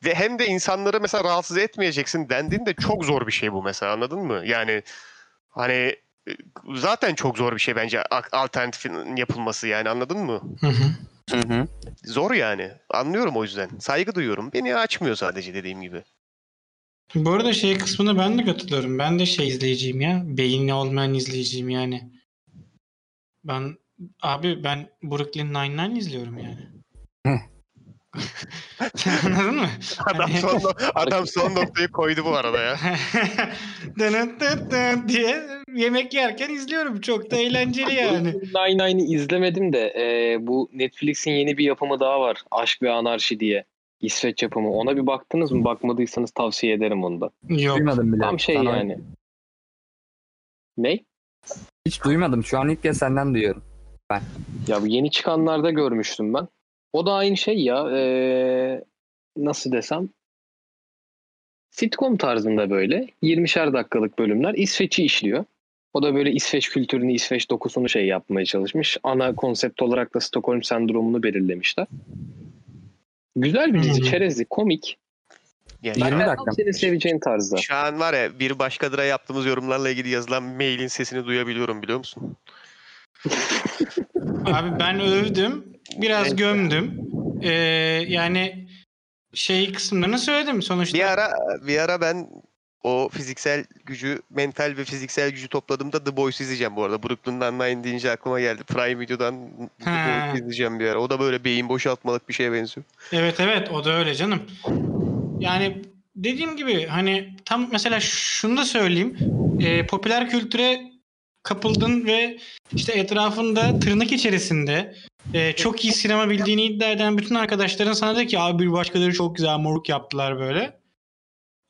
Ve hem de insanları mesela rahatsız etmeyeceksin dendiğinde çok zor bir şey bu mesela anladın mı? Yani hani e, zaten çok zor bir şey bence alternatifin yapılması yani anladın mı? Hı hı. Hı hı. Zor yani. Anlıyorum o yüzden. Saygı duyuyorum. Beni açmıyor sadece dediğim gibi. Bu arada şey kısmına ben de katılıyorum. Ben de şey izleyiciyim ya. Beyinli olmayan izleyiciyim yani. Ben abi ben Brooklyn Nine-Nine izliyorum yani. Hı. Anladın mı? Adam Hani- son, adam son noktayı koydu bu arada ya. Diye yemek yerken izliyorum. Çok da eğlenceli yani. Nine Nine'i izlemedim de e, bu Netflix'in yeni bir yapımı daha var. Aşk ve Anarşi diye. İsveç yapımı. Ona bir baktınız mı? Bakmadıysanız tavsiye ederim onu da. Yok. Duymadım bile. Tam şey Sana- yani. Ne? Hiç duymadım. Şu an ilk kez senden duyuyorum. Ya bu yeni çıkanlarda görmüştüm ben. O da aynı şey ya. e, nasıl desem? Sitcom tarzında böyle 20'şer dakikalık bölümler İsveç'i işliyor. O da böyle İsveç kültürünü, İsveç dokusunu şey yapmaya çalışmış. Ana konsept olarak da Stockholm sendromunu belirlemişler. Güzel bir dizi, çerezli, komik. Yani 20 Tam dakika. Senin seveceğin tarzda. Şu an var ya bir başkadıra yaptığımız yorumlarla ilgili yazılan mailin sesini duyabiliyorum biliyor musun? Abi ben övdüm. Biraz Evet. gömdüm. Ee, yani şey kısımlarını söyledim sonuçta. Bir ara bir ara ben o fiziksel gücü, mental ve fiziksel gücü topladığımda The Boys izleyeceğim bu arada. Brooklyn Nine-Nine deyince aklıma geldi. Prime Video'dan The. Boys izleyeceğim bir ara. O da böyle beyin boşaltmalık bir şeye benziyor. Evet evet o da öyle canım. Yani dediğim gibi hani tam mesela şunu da söyleyeyim. Ee, popüler kültüre kapıldın ve işte etrafında tırnak içerisinde e, çok iyi sinema bildiğini iddia eden bütün arkadaşların sana dedi ki abi bir başkaları çok güzel moruk yaptılar böyle.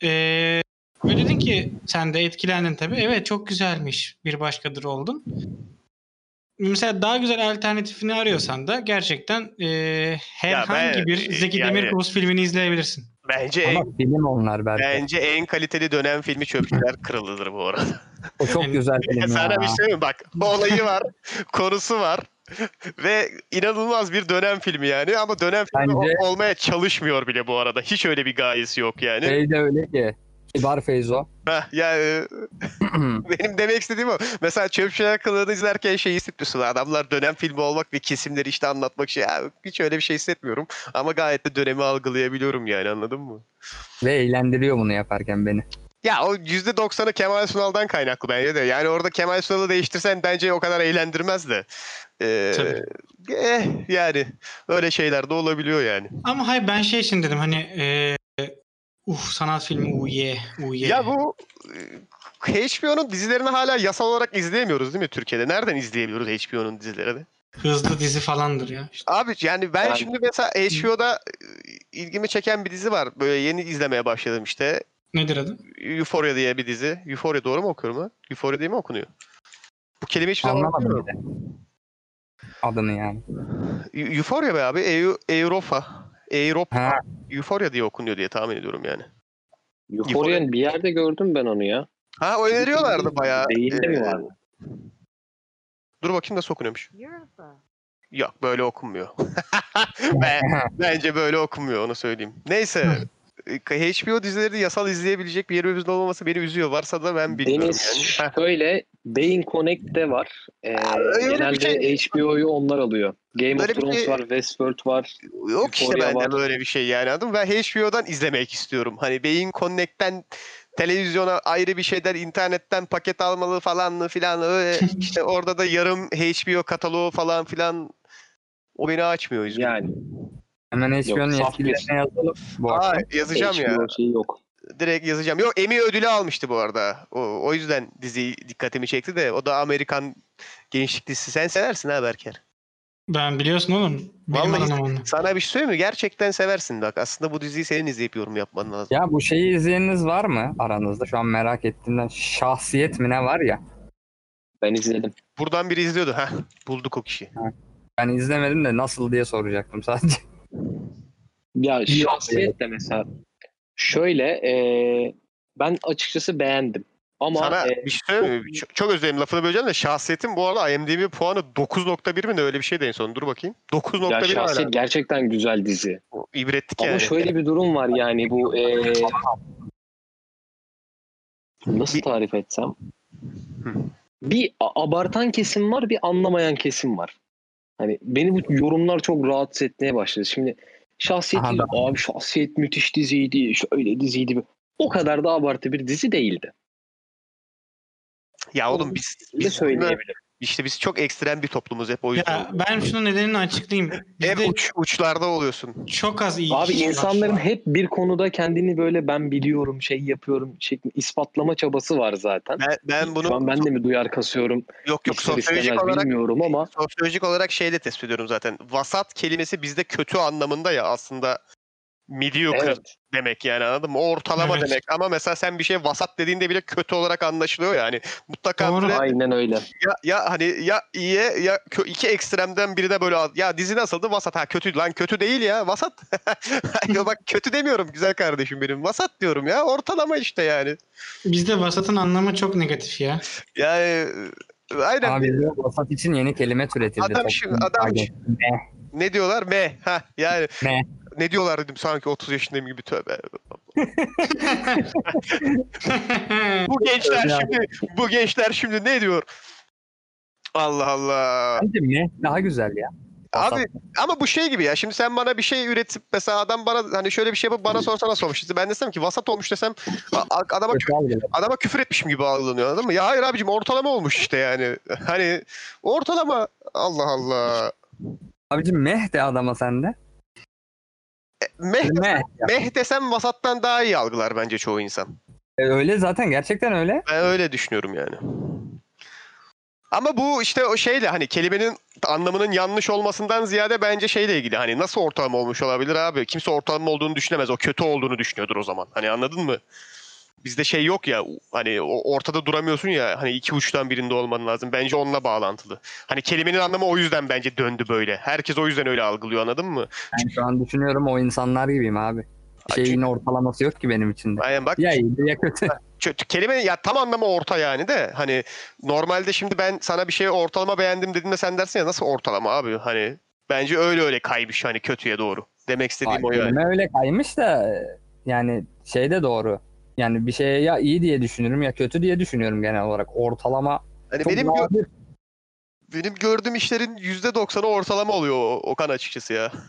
Ee, ve dedin ki sen de etkilendin tabii. Evet çok güzelmiş bir başkadır oldun. Mesela daha güzel alternatifini arıyorsan da gerçekten e, herhangi ben- bir Zeki yani- Demirkubuz filmini izleyebilirsin. Bence en, Ama film onlar belki. bence en kaliteli dönem filmi Çöpçüler Kralı'dır bu arada. O çok güzel film Sana ya. bir şey mi? Bak olayı var, konusu var ve inanılmaz bir dönem filmi yani ama dönem filmi Bence- ol- olmaya çalışmıyor bile bu arada. Hiç öyle bir gayesi yok yani. Şey de öyle ki. Kibar Feyzo. Yani benim demek istediğim o. Mesela Çöpçüler Kralı'nı izlerken şey hissetmiyorsun. Adamlar dönem filmi olmak ve kesimleri işte anlatmak şey. Ya, hiç öyle bir şey hissetmiyorum. Ama gayet de dönemi algılayabiliyorum yani anladın mı? Ve eğlendiriyor bunu yaparken beni. Ya o %90'ı Kemal Sunal'dan kaynaklı bence de. Yani orada Kemal Sunal'ı değiştirsen bence o kadar eğlendirmez de. Ee, Tabii. eh, yani öyle şeyler de olabiliyor yani. Ama hayır ben şey için dedim hani e, uh sanat filmi uh yeah, uh. Ya bu e, HBO'nun dizilerini hala yasal olarak izleyemiyoruz değil mi Türkiye'de? Nereden izleyebiliyoruz HBO'nun dizilerini? Hızlı dizi falandır ya. İşte. Abi yani ben Yani- şimdi mesela HBO'da e, ilgimi çeken bir dizi var. Böyle yeni izlemeye başladım işte. Nedir adı? Euphoria diye bir dizi. Euphoria doğru mu okuyorum ha? Euphoria diye mi okunuyor? Bu kelime hiçbir zaman bile. Adını yani. Eu- Euphoria be abi. Eu- Europa. Europa. Ha, Euphoria diye okunuyor diye tahmin ediyorum yani. Euphoria'nın bir yerde gördüm ben onu ya. Ha öneriyorlardı bayağı. Değilde Ee, mi vardı? Dur bakayım nasıl okunuyormuş. Europa. Yok böyle okunmuyor. ben, bence böyle okunmuyor onu söyleyeyim. Neyse. HBO dizileri yasal izleyebilecek bir yerimizin olmaması beni üzüyor. Varsa da ben bilmiyorum Deniz yani. Şöyle Beyin Connect'te var. Ee, öyle genelde şey- HBO'yu onlar alıyor. Game Böyle of Thrones şey- var, Westworld var. Yok işte Euphoria bende var. böyle bir şey yani mı? Ben HBO'dan izlemek istiyorum. Hani Beyin Connect'ten televizyona ayrı bir şeyler internetten paket almalı falanlı filan öyle işte orada da yarım HBO kataloğu falan filan o beni açmıyor üzgünüm. Yani Hemen HBO'nun saf yetkililerine yazalım. Bu Aa, akşam. yazacağım ya. HBO şeyi yok. Direkt yazacağım. Yok Emmy ödülü almıştı bu arada. O, o yüzden dizi dikkatimi çekti de o da Amerikan gençlik dizisi. Sen seversin ha Berker. Ben biliyorsun oğlum. Benim Vallahi anam onu. Sana bir şey söyleyeyim mi? Gerçekten seversin bak. Aslında bu diziyi senin izleyip yorum yapman lazım. Ya bu şeyi izleyeniniz var mı aranızda? Şu an merak ettiğimden şahsiyet mi ne var ya? Ben izledim. Buradan biri izliyordu. Heh, bulduk o kişi. Ben izlemedim de nasıl diye soracaktım sadece. Ya şahsiyet de mesela şöyle e, ben açıkçası beğendim. Ama Sana e, bir şey söyleyeyim mi? Çok, çok özür dilerim lafını böleceğim de şahsiyetin bu arada IMDb puanı 9.1 mi ne öyle bir şeydi en son. Dur bakayım. 9.1 ya hala. şahsiyet gerçekten güzel dizi. İbretlik Ama yani. şöyle bir durum var yani bu e, nasıl tarif etsem? Hı. Bir abartan kesim var, bir anlamayan kesim var. Hani beni bu yorumlar çok rahatsız etmeye başladı. Şimdi şahsiyet Aha, abi şahsiyet müthiş diziydi, şöyle diziydi. O kadar da abartı bir dizi değildi. Ya oğlum biz, Ne biz söyleyebilirim? İşte biz çok ekstrem bir toplumuz hep o yüzden. Ya ben şunun nedenini açıklayayım. Hep Bizde uç, uçlarda oluyorsun. çok az iyi Abi kişi var. insanların hep bir konuda kendini böyle ben biliyorum, şey yapıyorum şeklinde ispatlama çabası var zaten. Ben, ben Şu bunu an ben de mi duyar kasıyorum? yok yok İster sosyolojik istemez olarak bilmiyorum ama sosyolojik olarak şeyle tespit ediyorum zaten. Vasat kelimesi bizde kötü anlamında ya aslında mediocre evet. demek yani anladın mı? Ortalama Evet. demek ama mesela sen bir şey vasat dediğinde bile kötü olarak anlaşılıyor yani. Mutlaka Doğru. böyle Aynen öyle. ya, ya hani ya iyiye ya iki ekstremden birine böyle ya dizi nasıldı vasat ha kötü lan kötü değil ya vasat. ya bak kötü demiyorum güzel kardeşim benim vasat diyorum ya ortalama işte yani. Bizde vasatın anlamı çok negatif ya. Yani aynen bizde vasat için yeni kelime türetildi. Adam şimdi- adam ne diyorlar me ha yani Me. Ne diyorlar dedim sanki 30 yaşındayım gibi tövbe. Bu gençler şimdi bu gençler şimdi ne diyor? Allah Allah. Bence ne? Daha güzel ya. Abi ama bu şey gibi ya. Şimdi sen bana bir şey üretip mesela adam bana hani şöyle bir şey yapıp bana sorsa nasıl olmuş? Ben desem ki vasat olmuş desem adama algılar. adama küfür etmişim gibi algılanıyor anladın mı? Ya hayır abicim ortalama olmuş işte yani. Hani ortalama Allah Allah. Abicim meh de adama sende. Meh, Meh. meh desem vasattan daha iyi algılar bence çoğu insan. E, öyle zaten gerçekten öyle. Ben öyle düşünüyorum yani. Ama bu işte o şeyle hani kelimenin anlamının yanlış olmasından ziyade bence şeyle ilgili hani nasıl ortalama olmuş olabilir abi? Kimse ortalama olduğunu düşünemez. O kötü olduğunu düşünüyordur o zaman. Hani anladın mı? Bizde şey yok ya hani ortada duramıyorsun ya hani iki uçtan birinde olman lazım. Bence onunla bağlantılı. Hani kelimenin anlamı o yüzden bence döndü böyle. Herkes o yüzden öyle algılıyor anladın mı? Ben şu an düşünüyorum o insanlar gibiyim abi. Şeyin ortalaması yok ki benim içinde. Aynen bak Ya iyi ya kötü. Kö- kelime ya tam anlamı orta yani de hani normalde şimdi ben sana bir şey ortalama beğendim dediğimde sen dersin ya nasıl ortalama abi hani bence öyle öyle kaymış hani kötüye doğru. Demek istediğim o yani. Öyle kaymış da yani şey de doğru. Yani bir şeye ya iyi diye düşünürüm ya kötü diye düşünüyorum genel olarak. Ortalama Hani çok benim gö- nadir. benim gördüğüm işlerin %90'ı ortalama oluyor Okan açıkçası ya.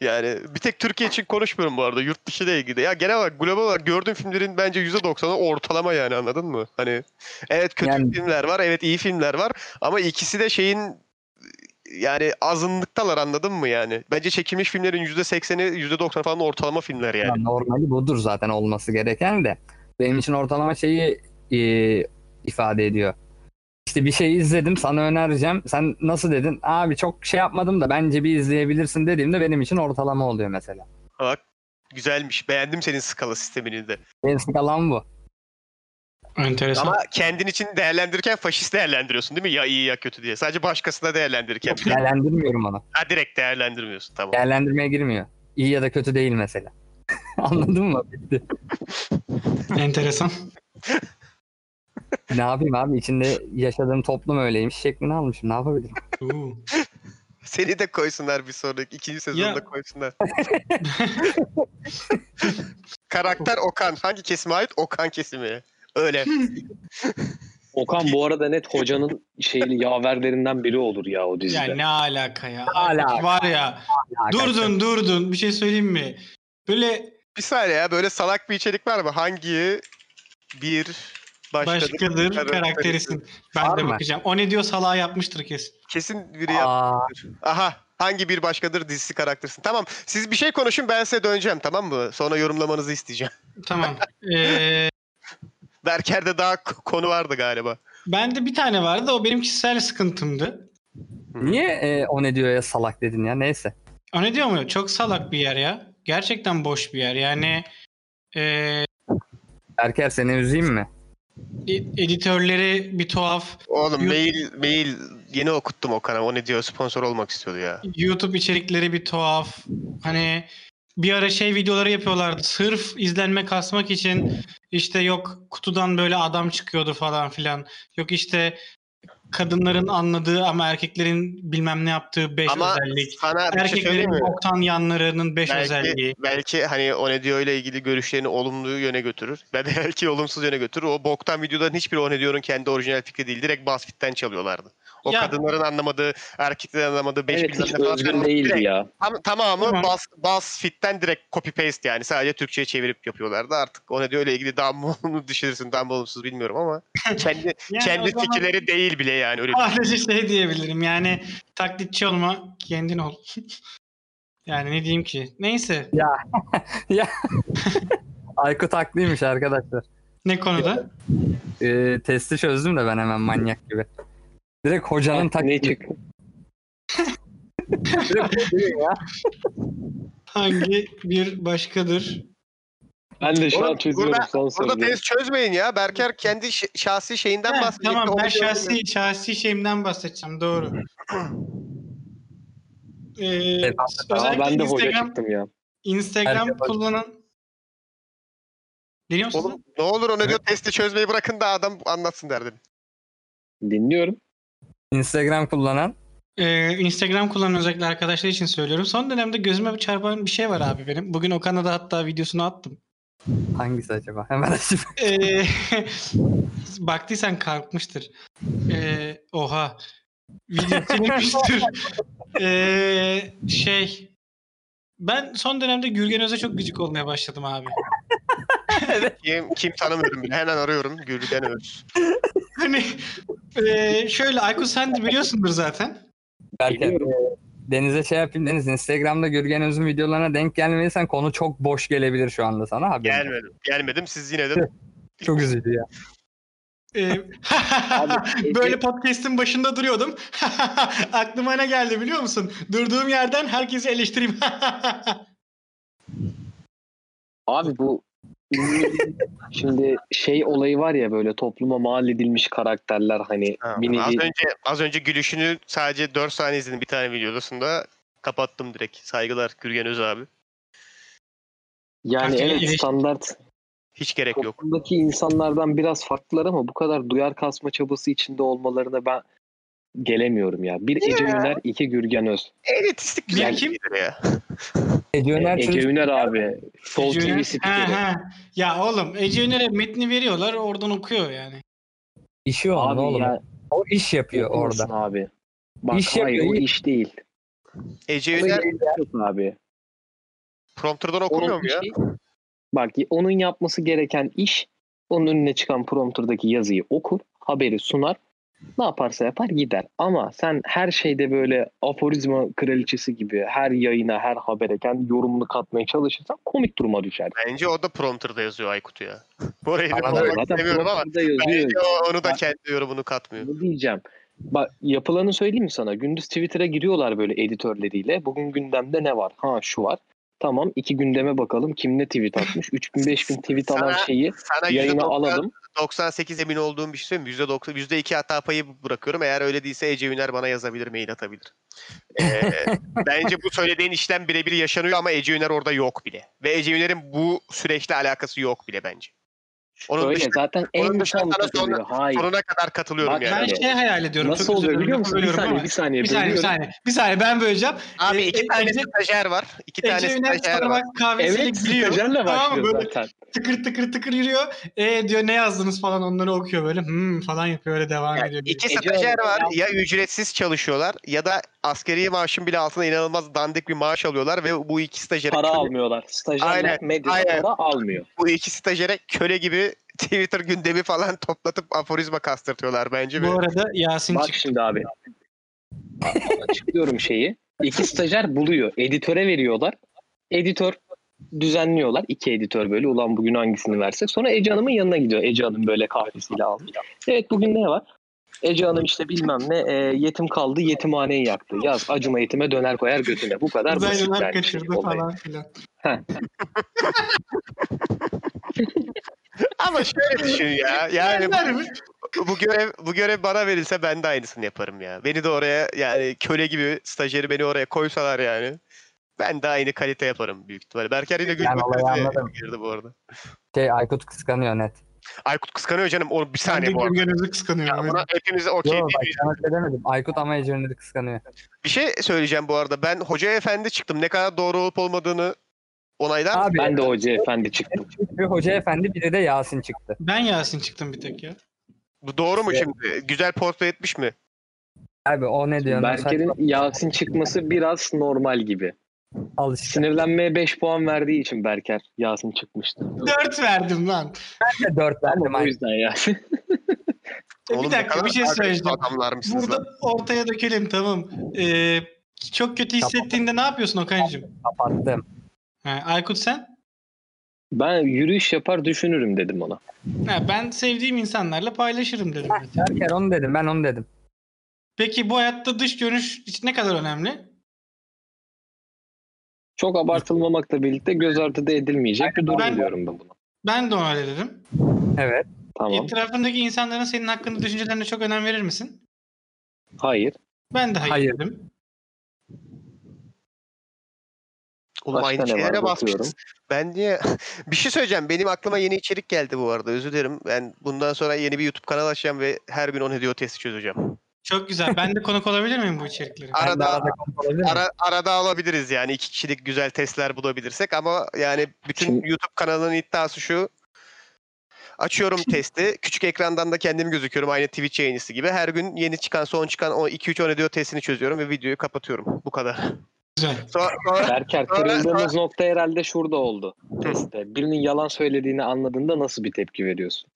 Yani bir tek Türkiye için konuşmuyorum bu arada. Yurt dışı ile ilgili. Ya genel olarak global olarak gördüğüm filmlerin bence %90'ı ortalama yani anladın mı? Hani evet kötü Yani- filmler var, evet iyi filmler var ama ikisi de şeyin yani azınlıktalar anladın mı yani? Bence çekilmiş filmlerin %80'i %90 falan ortalama filmler yani. Ya normali budur zaten olması gereken de. Benim için ortalama şeyi e, ifade ediyor. İşte bir şey izledim sana önereceğim. Sen nasıl dedin? Abi çok şey yapmadım da bence bir izleyebilirsin dediğimde benim için ortalama oluyor mesela. Bak güzelmiş. Beğendim senin skala sistemini de. Benim skalam bu. Enteresan. Ama kendin için değerlendirirken faşist değerlendiriyorsun değil mi? Ya iyi ya kötü diye. Sadece başkasına değerlendirirken. Değerlendirmiyorum onu. Ha direkt değerlendirmiyorsun tamam. Değerlendirmeye girmiyor. İyi ya da kötü değil mesela. Anladın mı? Bitti. Enteresan. Ne yapayım abi? İçinde yaşadığım toplum öyleymiş şeklini almışım. Ne yapabilirim? Seni de koysunlar bir sonraki ikinci sezonda Ya. koysunlar. Karakter Okan. Hangi kesime ait? Okan kesimi. Öyle. Okan bu arada net hocanın şeyli yaverlerinden biri olur ya o dizide. Ya ne alaka ya? alaka? Var ya. Durdun durdun. Bir şey söyleyeyim mi? Böyle Bir saniye ya böyle salak bir içerik var mı? Hangi bir başkadır? başkadır Kar- karakterisin. Ben Var de mı? bakacağım. O ne diyor salağı yapmıştır kesin. Kesin biri. Aa, Aha. Hangi bir başkadır dizisi karakterisin? Tamam. Siz bir şey konuşun ben size döneceğim tamam mı? Sonra yorumlamanızı isteyeceğim. Tamam. Ee, Berker'de daha konu vardı galiba. bende bir tane vardı. O benim kişisel sıkıntımdı. niye e, o ne diyor ya salak dedin ya neyse. O ne diyor mu? Çok salak bir yer ya. Gerçekten boş bir yer. Yani ee, Erker seni üzeyim mi? e- editörleri bir tuhaf. Oğlum Yok. mail mail yeni okuttum Okan'a. O ne diyor sponsor olmak istiyordu ya. YouTube içerikleri bir tuhaf. Hani bir ara şey videoları yapıyorlardı. Sırf izlenme kasmak için işte yok kutudan böyle adam çıkıyordu falan filan. Yok işte kadınların anladığı ama erkeklerin bilmem ne yaptığı 5 Ama özellik. sana bir şey Erkeklerin mi? boktan yanlarının 5 Belki, özelliği. belki hani o ne diyor ile ilgili görüşlerini olumlu yöne götürür. Ben de belki olumsuz yöne götürür. O boktan videoların hiçbiri o ne diyor'un kendi orijinal fikri değil. Direkt BuzzFeed'den çalıyorlardı. O Ya- kadınların anlamadığı, erkeklerin anlamadığı 5 Evet bilmem hiç ne falan. özgün değildi Direkt- ya. Tam, tamamı Tamam. Buzz, BuzzFeed'den direkt copy paste yani. Sadece Türkçe'ye çevirip yapıyorlardı. Artık o ne diyor ile ilgili daha mı olumlu düşünürsün, daha mı olumsuz bilmiyorum ama kendi Yani kendi zaman fikirleri değil bile yani öyle. Sadece şey diyebilirim yani taklitçi olma kendin ol. yani ne diyeyim ki. Neyse Aykut haklıymış arkadaşlar. ne konuda? E, testi çözdüm de ben hemen manyak gibi. Direkt hocanın ne taklidi. çıktı? Direkt ya. Hangi bir başkadır? Ben de şu Oğlum, an çözüyorum burada- son Burada soruyu. test çözmeyin ya. Berker kendi ş- şahsi şeyinden Heh, bahsediyor. tamam ben şahsi şahsi şeyimden bahsedeceğim doğru. Ee, Evet, Aa, özellikle ben de hoca Instagram, çıktım ya. Instagram Herkes kullanan Dinliyor musun? Oğlum ne olur o ne diyor testi çözmeyi bırakın da adam anlatsın derdim. Dinliyorum. Instagram kullanan Ee, Instagram kullanan özellikle arkadaşlar için söylüyorum. Son dönemde gözüme bir çarpan bir şey var abi benim. Bugün Okan'a da hatta videosunu attım. Hangisi acaba? Hemen açıp. Ee, baktıysan kalkmıştır. Ee, oha. Video. Ee, şey. Ben son dönemde Gürgen Öz'e çok gıcık olmaya başladım abi. Kim, kim tanımıyorum bile. Hemen arıyorum. Gülden Öz. Hani ee, şöyle Aykut sen de biliyorsundur zaten. Biliyorum. Deniz'e şey yapayım Deniz. Instagram'da Gürgen Öz'ün videolarına denk gelmediysen konu çok boş gelebilir şu anda sana. Haberin. Gelmedim. Gelmedim. Siz yine de Çok üzücü ya. Ee, Böyle podcast'in başında duruyordum. Aklıma ne geldi biliyor musun? Durduğum yerden herkesi eleştireyim. Abi bu şimdi şey olayı var ya böyle topluma mal edilmiş karakterler hani Ha, bir az önce az önce gülüşünü sadece 4 saniye izledim bir tane videosunda. Kapattım direkt. Saygılar Gürgen Öz abi. yani Herkes evet standart Hiç gerek yok. toplumdaki insanlardan biraz farklılar ama bu kadar duyar kasma çabası içinde olmalarına ben gelemiyorum ya. Bir Ece Üner, iki Gürgen Öz. Elitistik güzel Bir kim? bir şeydir ya. Ece Öner Ece çocuk- Üner abi. Sol Ece TV Üner- spikeri. Ha, ha. Ya oğlum Ece Üner'e metni veriyorlar oradan okuyor yani. işi o Abi oğlum. ya O iş yapıyor orada. abi. Bak İş hayır yapıyor, o iş. değil. Ece Üner yapıyorsun abi. prompterdan okumuyor mu ya? işi- bak onun yapması gereken iş onun önüne çıkan prompterdaki yazıyı okur, haberi sunar. Ne yaparsa yapar gider. Ama sen her şeyde böyle aforizma kraliçesi gibi her yayına, her habere kendi yorumunu katmaya çalışırsan komik duruma düşer. Bence o da prompterda yazıyor Aykut'u ya. Orayı da koymak istemiyorum ama bence onu da kendi yorumunu katmıyor. Bunu diyeceğim. Bak yapılanı söyleyeyim mi sana? Gündüz Twitter'a giriyorlar böyle editörleriyle. Bugün gündemde ne var? Ha şu var. Tamam iki gündeme bakalım kim ne tweet atmış. 3000 5000 tweet alan şeyi Sana yayına %90 alalım. 98 emin olduğum bir şey söyleyeyim. mi? %90, %2 hata payı bırakıyorum. Eğer öyle değilse Ece Üner bana yazabilir, mail atabilir. Ee, bence bu söylediğin işlem birebir yaşanıyor ama Ece Üner orada yok bile. Ve Ece Üner'in bu süreçle alakası yok bile bence. Onun Öyle dışında zaten onun en dışında son sana katılıyor. Hayır. sonuna kadar katılıyorum Bak, yani. Ben şey hayal ediyorum. Nasıl çok oluyor biliyor musun? Bir saniye, bir saniye. Bir saniye, bir saniye. Bir saniye ben böleceğim. Abi E, iki e, tane stajyer var. İki tane stajyer var. Kahvesiyle Evet giriyor. stajyerle Tamam mı? Böyle zaten. tıkır tıkır tıkır yürüyor. E diyor ne yazdınız falan onları okuyor böyle. Hmm falan yapıyor öyle devam Yani ediyor. iki stajyer var. Ya ücretsiz çalışıyorlar ya da askeri maaşın bile altına inanılmaz dandik bir maaş alıyorlar ve bu iki stajyere Para köle- almıyorlar. Stajyerler medyada aynen. para almıyor. bu iki stajyere köle gibi Twitter gündemi falan toplatıp aforizma kastırtıyorlar bence. Bu ve arada Yasin Bak çıktı. şimdi abi. Açıklıyorum şeyi. İki stajyer buluyor. Editöre veriyorlar. Editör düzenliyorlar. İki editör böyle. Ulan bugün hangisini versek. Sonra Ece Hanım'ın yanına gidiyor. Ece Hanım böyle kahvesiyle almış. Evet bugün ne var? Ece Hanım işte bilmem ne e, yetim kaldı yetimhaneyi yaktı. Yaz acıma yetime döner koyar götüne. Bu kadar basit Uzaylılar yani. kaçırdı olay. falan filan. Ama şöyle düşün ya. Yani bu, bu görev bu görev bana verilse ben de aynısını yaparım ya. Beni de oraya yani köle gibi stajyeri beni oraya koysalar yani. Ben de aynı kalite yaparım büyük ihtimalle. Berker yine gülmekle anladım. girdi bu arada. Şey Aykut kıskanıyor net. Aykut kıskanıyor canım. O bir Ben saniye bu arada. Gürgenöz'ü kıskanıyorum. Ya buna hepimiz okey değil miyiz? şey demedim. Aykut ama de kıskanıyor. Bir şey söyleyeceğim bu arada. Ben hoca efendi çıktım. Ne kadar doğru olup olmadığını onaylar mısın? Abi Ben de hoca efendi çıktım. bir hoca efendi biri de Yasin çıktı. Ben Yasin çıktım bir tek ya. Bu doğru mu Evet. şimdi? Güzel portre etmiş mi? Abi o ne diyor? Berker'in Yasin çıkması biraz normal gibi. Al işte. Sinirlenmeye 5 puan verdiği için Berker Yasin çıkmıştı. Dört verdim lan. Ben de 4 verdim. O yüzden Yasin. Oğlum bir dakika bir şey söyleyeceğim. Adamlarmışsınız lan. Burada ortaya dökelim tamam. Ee, çok kötü hissettiğinde ne yapıyorsun Okan'cığım? Kapattım. Ha, Aykut sen? Ben yürüyüş yapar düşünürüm dedim ona. Ha, ben sevdiğim insanlarla paylaşırım dedim. Berker onu dedim ben onu dedim. Peki bu hayatta dış görünüş ne kadar önemli? Çok abartılmamakla birlikte göz ardı da edilmeyecek bir durum Ben- diyorum ben buna. Ben de ona öyle dedim. Evet. Tamam. Etrafındaki insanların senin hakkında düşüncelerine çok önem verir misin? Hayır. Ben de hayır, Hayır. dedim. Oğlum aynı ne var şeylere bakıyorum. basmışız. Ben niye... bir şey söyleyeceğim. Benim aklıma yeni içerik geldi bu arada. Özür dilerim. Ben bundan sonra yeni bir YouTube kanal açacağım ve her gün 10 hediye testi çözeceğim. Çok güzel. Ben de konuk olabilir miyim bu içeriklere? Arada- arada? Ara, arada alabiliriz yani. iki kişilik güzel testler bulabilirsek ama yani bütün Şimdi- YouTube kanalının iddiası şu. Açıyorum testi. Küçük ekrandan da kendim gözüküyorum. Aynı Twitch yayıncısı gibi. Her gün yeni çıkan, son çıkan o 2-3 10 ediyor testini çözüyorum ve videoyu kapatıyorum. Bu kadar. Güzel. Sonra, sonra- Berker Sonra- kırıldığımız nokta herhalde şurada oldu. Testte. Birinin yalan söylediğini anladığında nasıl bir tepki veriyorsun?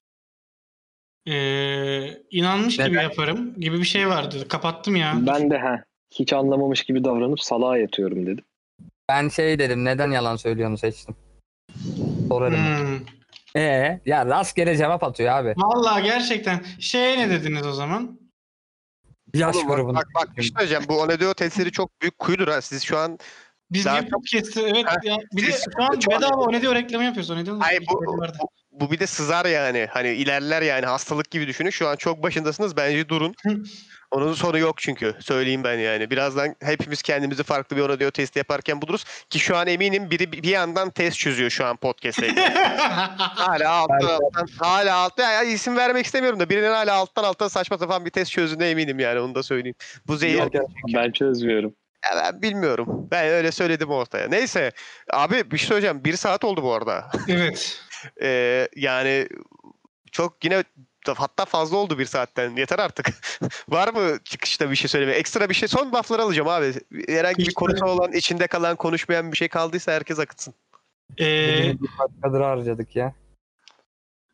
Ee, inanmış gibi Neden? yaparım gibi bir şey vardı. Kapattım ya. Ben de ha hiç anlamamış gibi davranıp salağa yatıyorum dedim. Ben şey dedim neden yalan söylüyorsun seçtim. Sorarım. Hmm. Ee, ya rastgele cevap atıyor abi. Vallahi gerçekten. Şeye ne dediniz o zaman? Yaş Oğlum bak, grubunda. bak, bak bir şey söyleyeceğim. Bu Onedeo testleri çok büyük kuyudur ha. Siz şu an Biz Daha bir podcast'ı evet Ha, ya. Bir de şu an bedava o ne diyor reklamı yapıyoruz. O ne diyor? Hayır, bu- bu, bu bir de sızar yani. Hani ilerler yani hastalık gibi düşünün. Şu an çok başındasınız. Bence durun. Onun sonu yok çünkü. Söyleyeyim ben yani. Birazdan hepimiz kendimizi farklı bir audio testi yaparken buluruz. Ki şu an eminim biri bir yandan test çözüyor şu an podcast'te. hala alttan alttan. Hala alttan. Ya isim vermek istemiyorum da birinin hala alttan alttan saçma sapan bir test çözdüğüne eminim yani. Onu da söyleyeyim. Bu zehir. Ben çözmüyorum. Ya ben bilmiyorum. Ben öyle söyledim ortaya. Neyse. Abi bir şey söyleyeceğim. Bir saat oldu bu arada. evet. Ee, yani çok yine hatta fazla oldu bir saatten. Yeter artık. Var mı çıkışta bir şey söyleme? Ekstra bir şey. Son buff'ları alacağım abi. Herhangi bir konusu olan, içinde kalan, konuşmayan bir şey kaldıysa herkes akıtsın. Ee, bir dakikadır harcadık ya.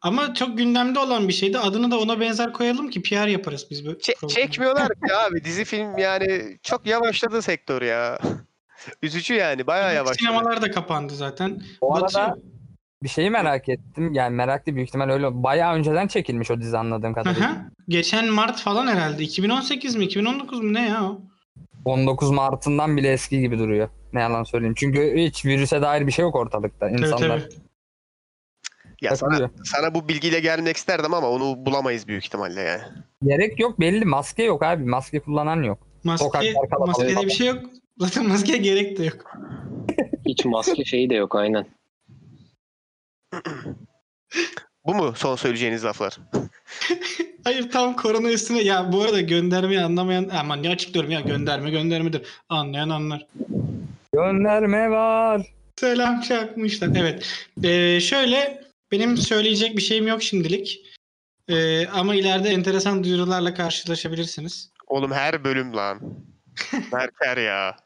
Ama çok gündemde olan bir şeydi. Adını da ona benzer koyalım ki PR yaparız biz. Bu Çe- programı. çekmiyorlar ki abi. Dizi film yani çok yavaşladı sektör ya. Üzücü yani. Bayağı yavaşladı. Sinemalar da kapandı zaten. Bu arada bir şeyi merak ettim. Yani meraklı büyük ihtimal öyle. Bayağı önceden çekilmiş o dizi anladığım kadarıyla. hı. Geçen Mart falan herhalde. 2018 mi 2019 mu ne ya o? 19 Mart'ından bile eski gibi duruyor. Ne yalan söyleyeyim. Çünkü hiç virüse dair bir şey yok ortalıkta. Tabii İnsanlar tabii. Ya sana, sana bu bilgiyle gelmek isterdim ama onu bulamayız büyük ihtimalle yani. Gerek yok belli. Maske yok abi. Maske kullanan yok. Maske, maskede bir şey yok. Zaten maskeye gerek de yok. Hiç maske şeyi de yok aynen. Bu mu son söyleyeceğiniz laflar? Hayır tam korona üstüne ya bu arada göndermeyi anlamayan aman ne açıklıyorum ya gönderme göndermedir. Anlayan anlar. Gönderme var. Selam çakmışlar. Evet. Ee, şöyle benim söyleyecek bir şeyim yok şimdilik. Ee, ama ileride enteresan duyurularla karşılaşabilirsiniz. Oğlum her bölüm lan. Berker ya.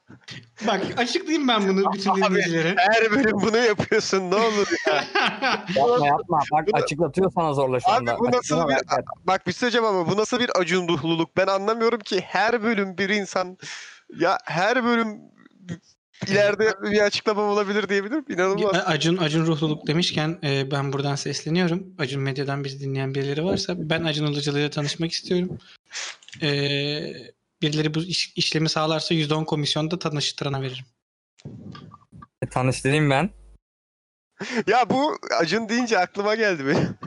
Bak açıklayayım ben bunu bütün Abi, dinleyicilere. Her bölüm bunu yapıyorsun ne olur ya. Yapma yapma. Bak Bunu- açıklatıyor sana zorla şu Abi anda. bu nasıl Açıklama bir... Bak bir şey söyleyeceğim ama bu nasıl bir acun ruhluluk? Ben anlamıyorum ki her bölüm bir insan... Ya her bölüm ileride bir açıklamam olabilir diyebilir miyim? İnanılmaz. Acun Acun ruhluluk demişken e, ben buradan sesleniyorum. Acun Medya'dan bizi dinleyen birileri varsa ben Acun Ilıcalı ile tanışmak istiyorum. E, birileri bu iş- işlemi sağlarsa %10 komisyonda tanıştırana veririm. E, Tanıştırayım ben. Ya bu acun deyince aklıma geldi benim.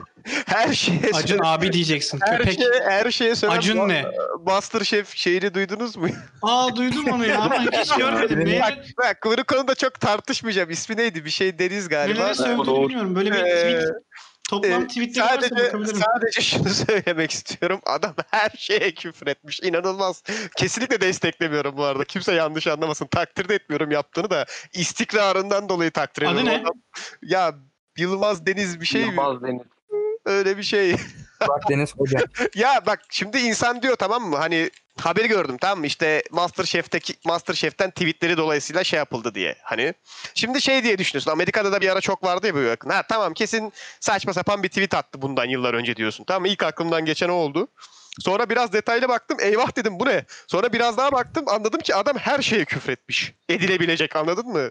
Her şeye Acun söyle- abi diyeceksin. her Köpek. şeye, her şeye söyle. Acun ne? Master Chef şeyini duydunuz mu? Aa duydum onu ya ama hiç görmedim. Bak, Neyle, Bak bunu konuda çok tartışmayacağım. İsmi neydi? Bir şey Deniz galiba. neleri söylediğini Doğru. bilmiyorum. Böyle bir Ee, tweet, toplam Ee, tweetleri sadece, sadece şunu söylemek istiyorum. Adam her şeye küfür etmiş. İnanılmaz. Kesinlikle desteklemiyorum bu arada. Kimse yanlış anlamasın. Takdir de etmiyorum yaptığını da. istikrarından dolayı takdir Adı ediyorum. ne? Adam- Ya Yılmaz Deniz bir şey mi? Yılmaz Deniz. Öyle bir şey. Bak Deniz Hoca. ya bak şimdi insan diyor tamam mı? Hani haberi gördüm tamam mı? İşte Masterchef'teki Masterchef'ten tweetleri dolayısıyla şey yapıldı diye. Hani şimdi şey diye düşünüyorsun. Amerika'da da bir ara çok vardı ya böyle yakın. Ha tamam kesin saçma sapan bir tweet attı bundan yıllar önce diyorsun. Tamam mı? İlk aklımdan geçen o oldu. Sonra biraz detaylı baktım. Eyvah dedim bu ne? Sonra biraz daha baktım anladım ki adam her şeye küfretmiş. Edilebilecek anladın mı?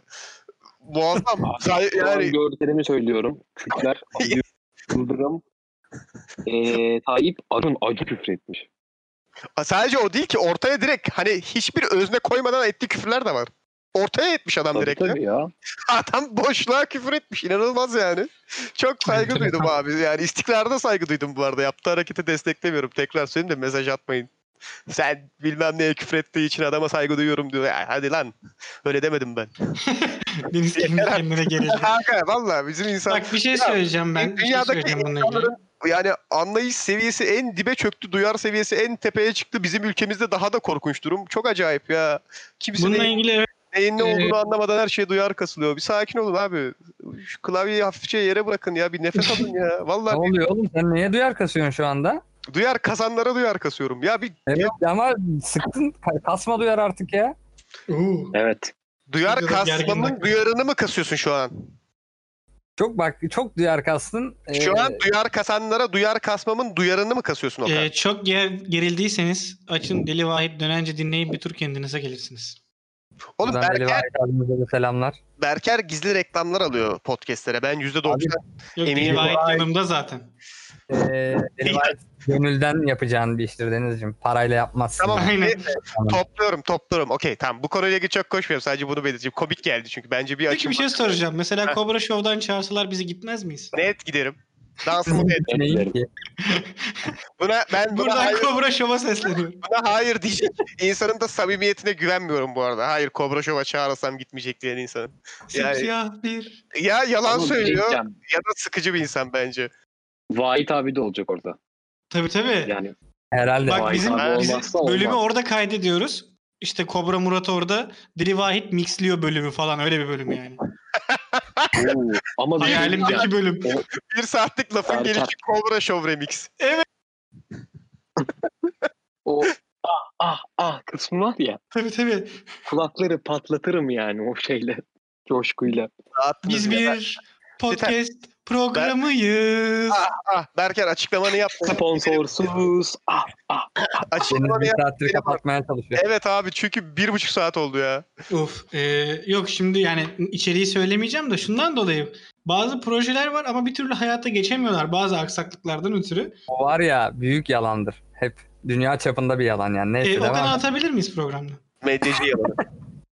Muazzam. Yani gördüklerimi söylüyorum. Kürtler, Yıldırım, eee Tayyip, Acun, Acun küfretmiş. sadece o değil ki ortaya direkt hani hiçbir özne koymadan ettiği küfürler de var. Ortaya etmiş adam Tabii direkt. tabii ya. Adam boşluğa küfür etmiş. İnanılmaz yani. Çok saygı duydum abi. Yani istikrarda saygı duydum bu arada. Yaptığı hareketi desteklemiyorum. Tekrar söyleyeyim de mesaj atmayın. Sen bilmem neye küfür ettiği için adama saygı duyuyorum diyor. Ya hadi lan. Öyle demedim ben. Deniz kendi kendine gerildi. Kanka valla bizim insan... Bak bir şey söyleyeceğim ben. Şey dünyadaki ilgili. insanların yani anlayış seviyesi en dibe çöktü. Duyar seviyesi en tepeye çıktı. Bizim ülkemizde daha da korkunç durum. Çok acayip ya. Kimse Bununla neyin, ilgili neyin ne Ee, olduğunu anlamadan her şeye duyar kasılıyor. Bir sakin olun abi. Şu klavyeyi hafifçe yere bırakın ya. Bir nefes alın ya. ne Vallahi oluyor oğlum? Sen niye duyar kasıyorsun şu anda? Duyar kazanlara duyar kasıyorum. Ya bir Evet ama sıktın. Ka- Kasma duyar artık ya. Evet. duyar kasmanın duyarını mı kasıyorsun şu an? Çok bak çok duyar kastın. Şu Ee, an duyar kasanlara duyar kasmamın duyarını mı kasıyorsun Okan? Ee, çok ger- gerildiyseniz açın Deli Vahit dönence dinleyin bir tur kendinize gelirsiniz. Oğlum buradan Deli Berker, Vahit abimize de selamlar. Berker gizli reklamlar alıyor podcastlere. Ben %90 Abi, Yok Eminim Deli Vahit Vahit. yanımda zaten. Ee, gönülden yapacağın bir iştir Deniz'ciğim. Parayla yapmazsın. Tamam. Aynen. neyse. Topluyorum topluyorum. Okey tamam. Bu konuyla ilgili çok koşmuyorum. Sadece bunu belirteceğim. Komik geldi çünkü. Bence bir Peki açım. bir şey soracağım. Mesela. Cobra Show'dan çağırsalar bizi gitmez miyiz? Net giderim. Dansımı. Neyin ki? Buna, ben buna Buradan hayır, Cobra Show'a sesleniyorum. buna hayır diyecek. İnsanın da samimiyetine güvenmiyorum bu arada. Hayır Kobra Show'a çağırırsam gitmeyecek diyen insanın. Yani- Simsiyah bir. Ya yalan Ama söylüyor diyeceğim, ya da sıkıcı bir insan bence. Vahit abi de olacak orada. Tabii tabii. Yani Herhalde. Bak Vahit bizim, abi bizim olmazsa bölümü olmaz. orada kaydediyoruz. İşte Kobra Murat orada. Deli Vahit mixliyor bölümü falan öyle bir bölüm yani. Oo, ama bir şey. Hayalimdeki bölüm. Bir saatlik lafın gelişi Kobra Show Remix. O ah ah ah kısmı var ya. Tabii tabii. Kulakları patlatırım yani o şeyle. Coşkuyla. Dağıttınız Biz ya. bir podcast programıyız. Ah Berker açıklamanı yap. Sponsorsuz. Ah ah. Deniz açıklamanı yap. saattir kapatmaya çalışıyor. Evet abi çünkü bir buçuk saat oldu ya. Of. e, yok şimdi yani içeriği söylemeyeceğim de şundan dolayı. Bazı projeler var ama bir türlü hayata geçemiyorlar bazı aksaklıklardan ötürü. O var ya büyük yalandır. Hep dünya çapında bir yalan yani. Neyse E. Okan'ı atabilir miyiz programda? Medyacı yalanı.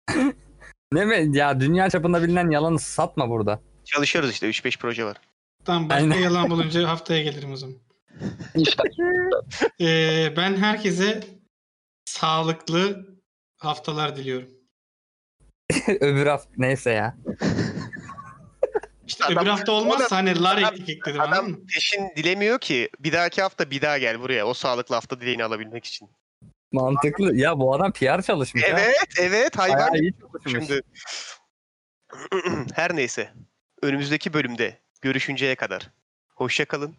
Ne mi? Ya dünya çapında bilinen yalanı satma burada. Çalışıyoruz işte 3-5 proje var. Tamam başka Aynen. yalan bulunca haftaya gelirim o zaman. İşte E, ben herkese sağlıklı haftalar diliyorum. Öbür hafta neyse ya. İşte öbür adam- hafta olmazsa hani lar adam- eklik ekledim anladın mı? Adam peşin dilemiyor ki bir dahaki hafta bir daha gel buraya o sağlıklı hafta dileğini alabilmek için. Mantıklı. Ya bu adam PR çalışmış. Evet evet hayvan iyi çalışmış. Şimdi her neyse. Önümüzdeki bölümde görüşünceye kadar. Hoşça kalın.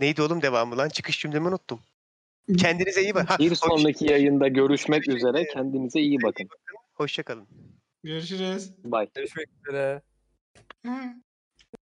Neydi oğlum devamı lan? Çıkış cümlemi unuttum. Kendinize iyi bakın. Bir hoş- sonraki yayında görüşmek üzere. Kendinize iyi bakın. Hoşça kalın. Görüşürüz. Bye. Görüşmek üzere.